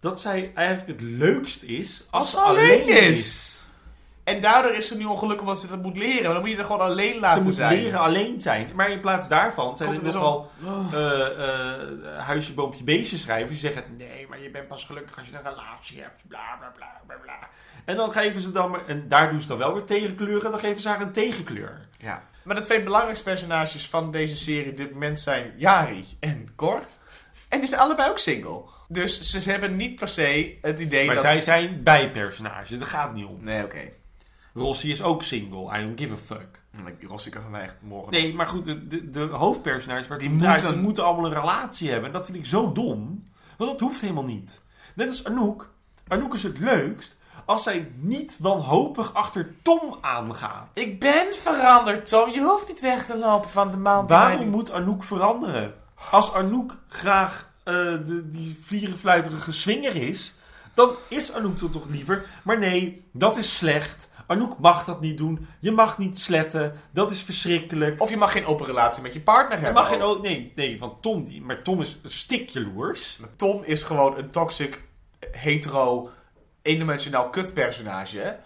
dat zij eigenlijk het leukst is als, Als ze alleen is. is. En daardoor is ze nu ongelukkig omdat ze dat moet leren. Maar dan moet je er gewoon alleen laten ze moet zijn. leren alleen zijn. Maar in plaats daarvan zijn Komt er nogal weer Oh. eh, eh, huisje, boompje, beestje schrijvers die zeggen... Nee, maar je bent pas gelukkig als je een relatie hebt. Bla, bla, bla, bla, bla. En dan geven ze dan... maar- En daar doen ze dan wel weer tegenkleuren. En dan geven ze haar een tegenkleur. Ja. Maar de twee belangrijkste personages van deze serie op dit moment zijn Jari en Cor. En die zijn allebei ook single. Dus ze hebben niet per se het idee Maar dat... zij zijn bijpersonages. Dat gaat niet om. Nee, oké. Rossi is ook single. I don't give a fuck. Rossi kan van mij echt morgen... Nee, maar goed, de, de, de hoofdpersonages waar Die moeten, moeten- die moeten allemaal een relatie hebben. En dat vind ik zo dom. Want dat hoeft helemaal niet. Net als Anouk. Anouk is het leukst als zij niet wanhopig achter Tom aangaat. Ik ben veranderd, Tom. Je hoeft niet weg te lopen van de man. die Waarom moet Anouk veranderen? Als Anouk graag de, die vlierenfluiterige swinger is, dan is Anouk dat toch liever. Maar nee, dat is slecht. Anouk mag dat niet doen. Je mag niet sletten. Dat is verschrikkelijk. Of je mag geen open relatie met je partner Je hebben. mag geen... o- Nee, nee, want Tom, die, maar Tom is een jaloers. Tom is gewoon een toxic, hetero, eendimensionaal kutpersonage.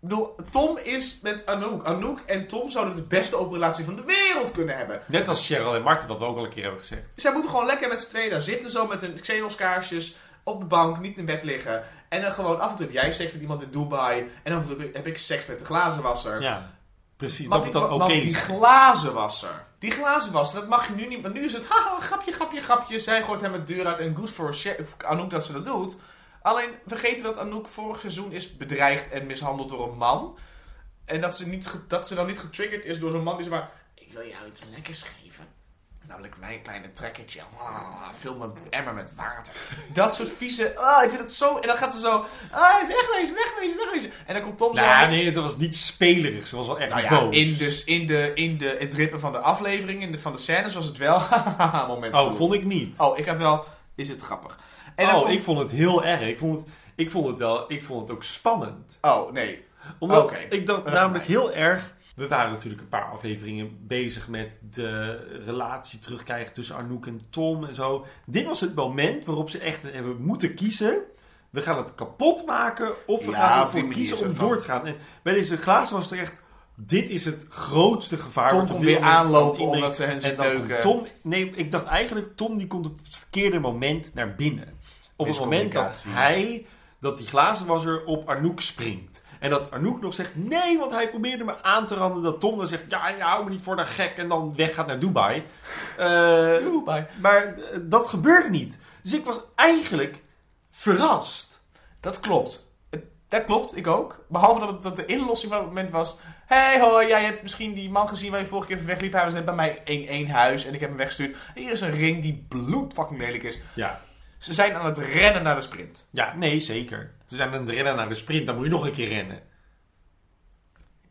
Ik bedoel, Tom is met Anouk. Anouk en Tom zouden de beste open relatie van de wereld kunnen hebben. Net als Cheryl en Martin, wat we ook al een keer hebben gezegd. Zij moeten gewoon lekker met z'n tweeën daar zitten, zo met hun Xenos-kaarsjes op de bank, niet in bed liggen. En dan gewoon af en toe heb jij seks met iemand in Dubai. En af en toe heb ik seks met de glazenwasser. Ja, precies. Want dat moet dan oké die glazenwasser. Die glazenwasser, dat mag je nu niet. Want nu is het, haha, grapje, grapje, grapje. Zij gooit hem het deur uit en good for Anouk dat ze dat doet. Alleen vergeten dat Anouk vorig seizoen is bedreigd en mishandeld door een man. En dat ze, niet, dat ze dan niet getriggerd is door zo'n man die zegt maar... Ik wil jou iets lekkers geven. Namelijk mijn kleine trekkertje. Ah, vul mijn emmer met water. Dat soort vieze... Ah, ik vind het zo... En dan gaat ze zo... Ah, wegwezen, wegwezen, wegwezen. En dan komt Tom zo... Nou, nee, dat was niet spelerig. Ze was wel echt Nou ja, boos. in, dus in, de, in de, het rippen van de aflevering, in de, van de scènes was het wel... moment. Oh, vond ik niet. Oh, ik had wel... Is het grappig. En oh, komt- ik vond het heel erg. Ik vond het, ik vond het wel... Ik vond het ook spannend. Oh, nee. Omdat Oké. ik dacht namelijk mij. heel erg... We waren natuurlijk een paar afleveringen bezig met de relatie terugkrijgen tussen Anouk en Tom en zo. Dit was het moment waarop ze echt hebben moeten kiezen. We gaan het kapot maken of we Ja, gaan ervoor kiezen om door te gaan. En bij deze glazen was het echt... Dit is het grootste gevaar. Tom komt weer aanlopen omdat ze hen En dan neuken. Tom, nee, ik dacht eigenlijk, Tom die komt op het verkeerde moment naar binnen. Op het moment dat hij, dat die glazenwasser op Arnoek springt. En dat Arnoek nog zegt, nee, want hij probeerde me aan te randen. Dat Tom dan zegt, ja, je houdt me niet voor de gek. En dan weggaat naar Dubai. Eh, Dubai. Maar eh, dat gebeurde niet. Dus ik was eigenlijk verrast. Dat klopt. Dat klopt, ik ook. Behalve dat, het, dat de inlossing van het moment was... hey, hoi, jij hebt misschien die man gezien waar je vorige keer wegliep. Hij was net bij mij in één huis en ik heb hem weggestuurd. Hier is een ring die bloed fucking lelijk is. Ja. Ze zijn aan het rennen naar de sprint. Ja, nee, zeker. Ze zijn aan het rennen naar de sprint. Dan moet je nog een keer rennen.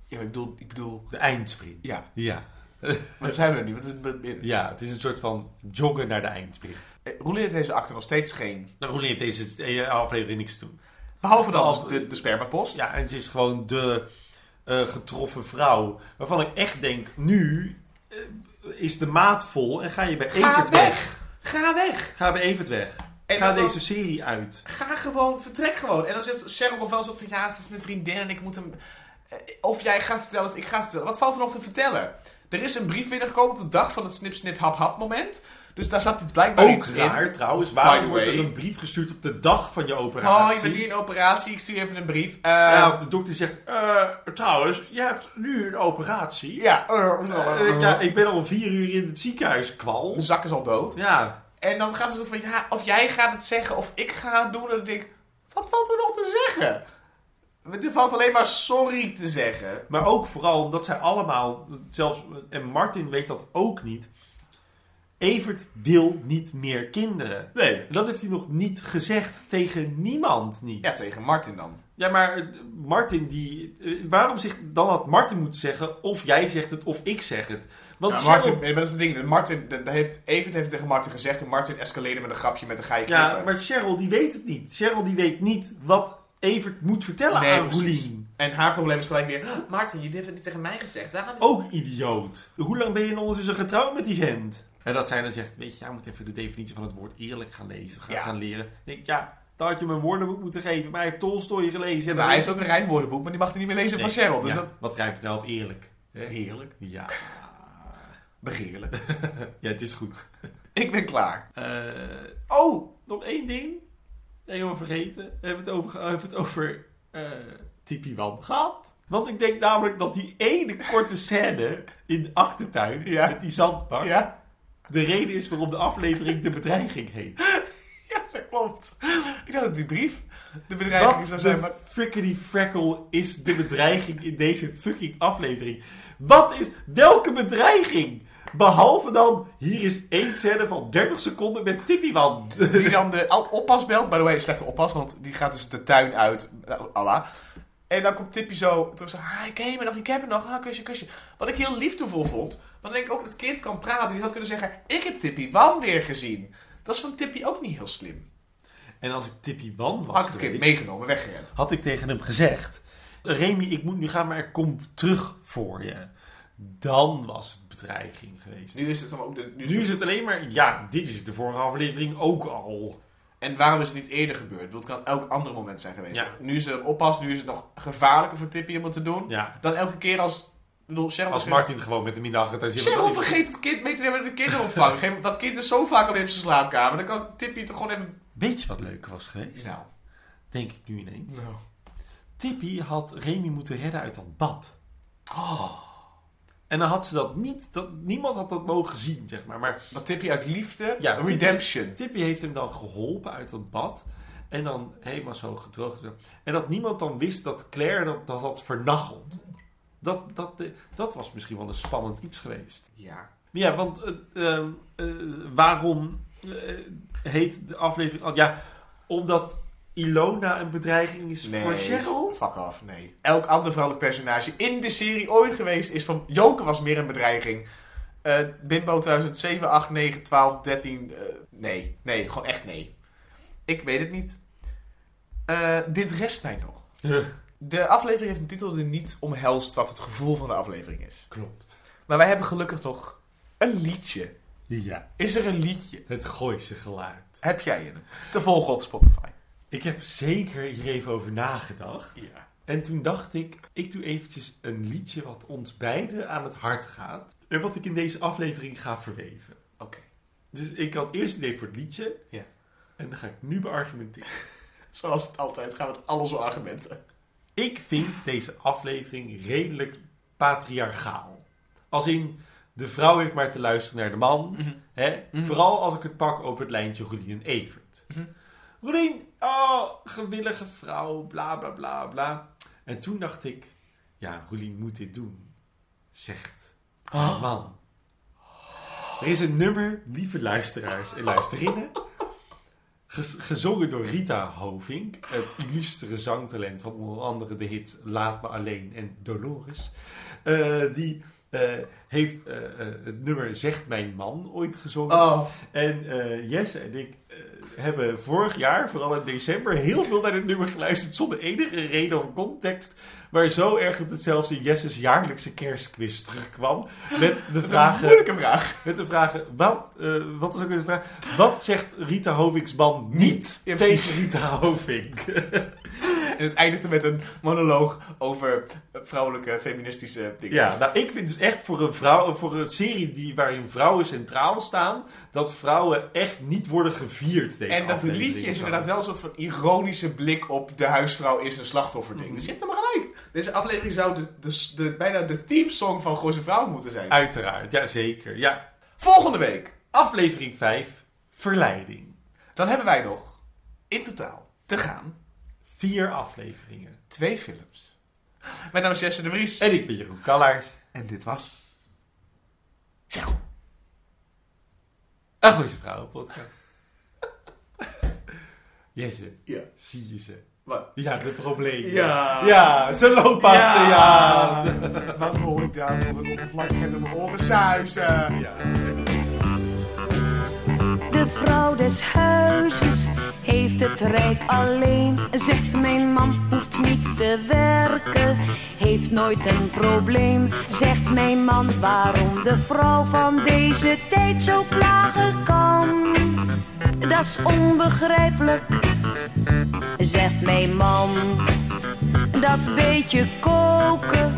Ja, maar ik bedoel... Ik bedoel De eindsprint. ja, Ja. maar dat zijn we er niet. Want het, het, Ja, het is een soort van joggen naar de eindsprint. Eh, heeft deze acte nog steeds geen... Dan Roelie heeft deze eh, aflevering niks te doen. Behalve dan Behalve- de, de spermapost. Ja, en ze is gewoon de eh, getroffen vrouw. Waarvan ik echt denk, nu eh, is de maat vol en ga je bij Ga Evert weg. Ga weg. Ga bij Evert weg. En ga dan- deze serie uit. Ga gewoon, vertrek gewoon. En dan zit Cheryl nog wel zo van, ja, het is mijn vriendin en ik moet hem... eh, Of jij gaat vertellen of ik ga vertellen. Wat valt er nog te vertellen? Er is een brief binnengekomen op de dag van het snip, snip, hap, hap moment. Dus daar zat iets blijkbaar Ook iets raar in. trouwens. Waarom wordt er een brief gestuurd op de dag van je operatie? Oh, je bent hier in operatie, ik stuur even een brief. Eh, Ja, of de dokter zegt, eh, trouwens, je hebt nu een operatie. ja, eh, Eh, ja, ik ben al vier uur in het ziekenhuis, kwal. de zak is al dood. Ja, En dan gaat ze zo van, ja, of jij gaat het zeggen of ik ga het doen. En dan denk ik, wat valt er nog te zeggen? Er valt alleen maar sorry te zeggen. Maar ook vooral omdat zij allemaal, zelfs, en Martin weet dat ook niet. Evert wil niet meer kinderen. Nee. En dat heeft hij nog niet gezegd tegen niemand niet. Ja, tegen Martin dan. Ja, maar eh, Martin die... eh, Waarom zich, dan had Martin moeten zeggen of jij zegt het of ik zeg het. Want Ja, Cheryl- Martin, nee, maar dat is het ding. Martin, dat heeft, Evert heeft tegen Martin gezegd en Martin escaleerde met een grapje met een ga je ja, maar Cheryl die weet het niet. Cheryl die weet niet wat Evert moet vertellen Nee, aan. Roelien. En haar probleem is gelijk weer, "Oh, Martin, je hebt het niet tegen mij gezegd. Waarom is Ook idioot. Hoe lang ben je ondertussen getrouwd met die vent? En dat zij dan zegt, weet je, jij moet even de definitie van het woord eerlijk gaan lezen, gaan, Ja. gaan leren. Ik denk, ja, dan had je me een woordenboek moeten geven, maar hij heeft Tolstoy gelezen. En Maar hij heeft ook een rijmwoordenboek, maar die mag hij niet meer lezen van Cheryl. Dus ja, dat... Wat rijmt nou op eerlijk? Hè? Heerlijk. Ja. Begeerlijk. ja, het is goed. ik ben klaar. Eh, oh, nog één ding. Helemaal vergeten. We hebben het over, we hebben het over eh Tipi Wan gehad. Want ik denk namelijk dat die ene korte scène in de achtertuin Ja. met die zandbak Ja? de reden is waarom de aflevering de bedreiging heet. Ja, dat klopt. Ik dacht dat die brief de bedreiging Wat zou zijn. Maar frickety freckle is de bedreiging in deze fucking aflevering? Wat is... Welke bedreiging? Behalve dan, hier is één scène van 30 seconden met Tippy Man. die dan de oppas belt. By the way, een slechte oppas, want die gaat dus de tuin uit. Nou, Allah. En dan komt Tippy zo terug zo, ah, ik je me nog, ik heb je nog, ah, kusje, kusje. Wat ik heel liefdevol vond, want dan denk ik ook, het kind kan praten. Die had kunnen zeggen, ik heb Tippy Wan weer gezien. Dat is van Tippy ook niet heel slim. En als ik Tippy Wan was Had ik het kind geweest, meegenomen, weggerend. had ik tegen hem gezegd... Remy, ik moet nu gaan, maar er komt terug voor je. Dan was het bedreiging geweest. Nu is het dan ook de... Nu is Nu het- is het alleen maar... Ja, dit is de vorige aflevering ook al. En waarom is het niet eerder gebeurd? Ik bedoel, Het kan elk ander moment zijn geweest. Ja. Nu is het oppas, nu is het nog gevaarlijker voor Tippy om het te doen. Ja. Dan elke keer als... Ik bedoel, Cheryl Als Martin gewoon met de zit Cheryl vergeet het kind mee te nemen naar de kinderopvang. Dat kind is zo vaak al in zijn slaapkamer. Dan kan Tippy toch gewoon even... Weet je wat leuker was geweest? Nou. Denk ik nu ineens. Nou. Tippy had Remy moeten redden uit dat bad. En dan had ze dat niet... Dat, niemand had dat mogen zien, zeg maar. Maar Dat Tippy uit liefde, Ja, redemption. Tippy heeft hem dan geholpen uit dat bad. En dan helemaal zo gedroogd. En dat niemand dan wist dat Claire dat dat had vernacheld. Dat, dat, eh, dat was misschien wel een spannend iets geweest. Ja. Ja, want eh, ehm, eh, waarom heet de aflevering... al- Ja, omdat Ilona een bedreiging is voor Cheryl? fuck off, nee. Elk ander vrouwelijk personage in de serie ooit geweest is van... Joke was meer een bedreiging. Eh Bimbo 2007, 8, 9, 12, 13... eh, nee, nee, gewoon echt nee. Ik weet het niet. Eh, dit rest mij nog. De aflevering heeft een titel die niet omhelst wat het gevoel van de aflevering is. Klopt. Maar wij hebben gelukkig nog een liedje. Ja, Is er een liedje? het Gooise geluid. Heb jij een? Te volgen op Spotify. Ik heb zeker hier even over nagedacht. Ja. En toen dacht ik, ik doe eventjes een liedje wat ons beiden aan het hart gaat. En wat ik in deze aflevering ga verweven. Oké. Dus ik had eerst idee voor het liedje. Ja. En dan ga ik nu beargumenteren. Zoals het altijd gaan met alle zo'n argumenten. Ik vind deze aflevering redelijk patriarchaal. Als in, de vrouw heeft maar te luisteren naar de man. Hè? Vooral als ik het pak op het lijntje Roelien en Evert. Roelien, oh, gewillige vrouw, bla bla bla bla. En toen dacht ik, ja, Roelien moet dit doen. Zegt man. Er is een nummer, lieve luisteraars en luisterinnen. gezongen door Rita Hovink. Het illustere zangtalent van onder andere de hit Laat Me Alleen en Dolores. Eh, die eh, heeft eh, eh, het nummer Zegt Mijn Man ooit gezongen. Oh. En Jesse en ik hebben vorig jaar, vooral in december, heel veel naar dit nummer geluisterd. Zonder enige reden of context. Maar zo erg dat het zelfs in Jesse's jaarlijkse kerstquiz terugkwam. Met de vragen. Moeilijke vraag. Met de vragen. Wat, wat is ook de vraag? Wat zegt Rita Hovink's man niet Ja, tegen. Rita Hovink? En het eindigde met een monoloog over vrouwelijke feministische dingen. Ja, nou ik vind dus echt voor een, vrouw, voor een serie die, waarin vrouwen centraal staan, dat vrouwen echt niet worden gevierd. Deze en dat liedje is inderdaad wel een soort van ironische blik op de huisvrouw is een slachtofferding. Mhm. Dus je hebt hem gelijk. Deze aflevering zou de, de, de, bijna de themesong van Gooise Vrouw moeten zijn. Uiteraard, ja zeker. Ja. Volgende week, Aflevering 5, Verleiding. dan hebben wij nog in totaal te gaan Vier afleveringen. twee films. Mijn naam is Jesse de Vries. En ik ben Jeroen Kallaars. En dit was... Zo. Een goede vrouwenpodcast. Jesse, Ja. zie je ze? Wat? Ja, de problemen. Ja. Ja, ze lopen achter je aan. Wat hoor ik daar voor een oppervlakkigheid in mijn oren suizen? Ja. De vrouw des huizes heeft het rijk alleen. Zegt mijn man hoeft niet te werken, heeft nooit een probleem. Zegt mijn man waarom de vrouw van deze tijd zo klagen kan. Dat is onbegrijpelijk, zegt mijn man. Dat beetje koken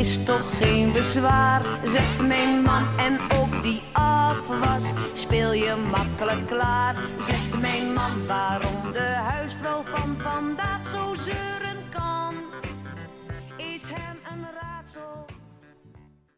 is toch geen bezwaar, zegt mijn man. En ook die afwas speel je makkelijk klaar, zegt mijn man. Waarom de huisvrouw van vandaag zo zeuren kan, is hem een raadsel.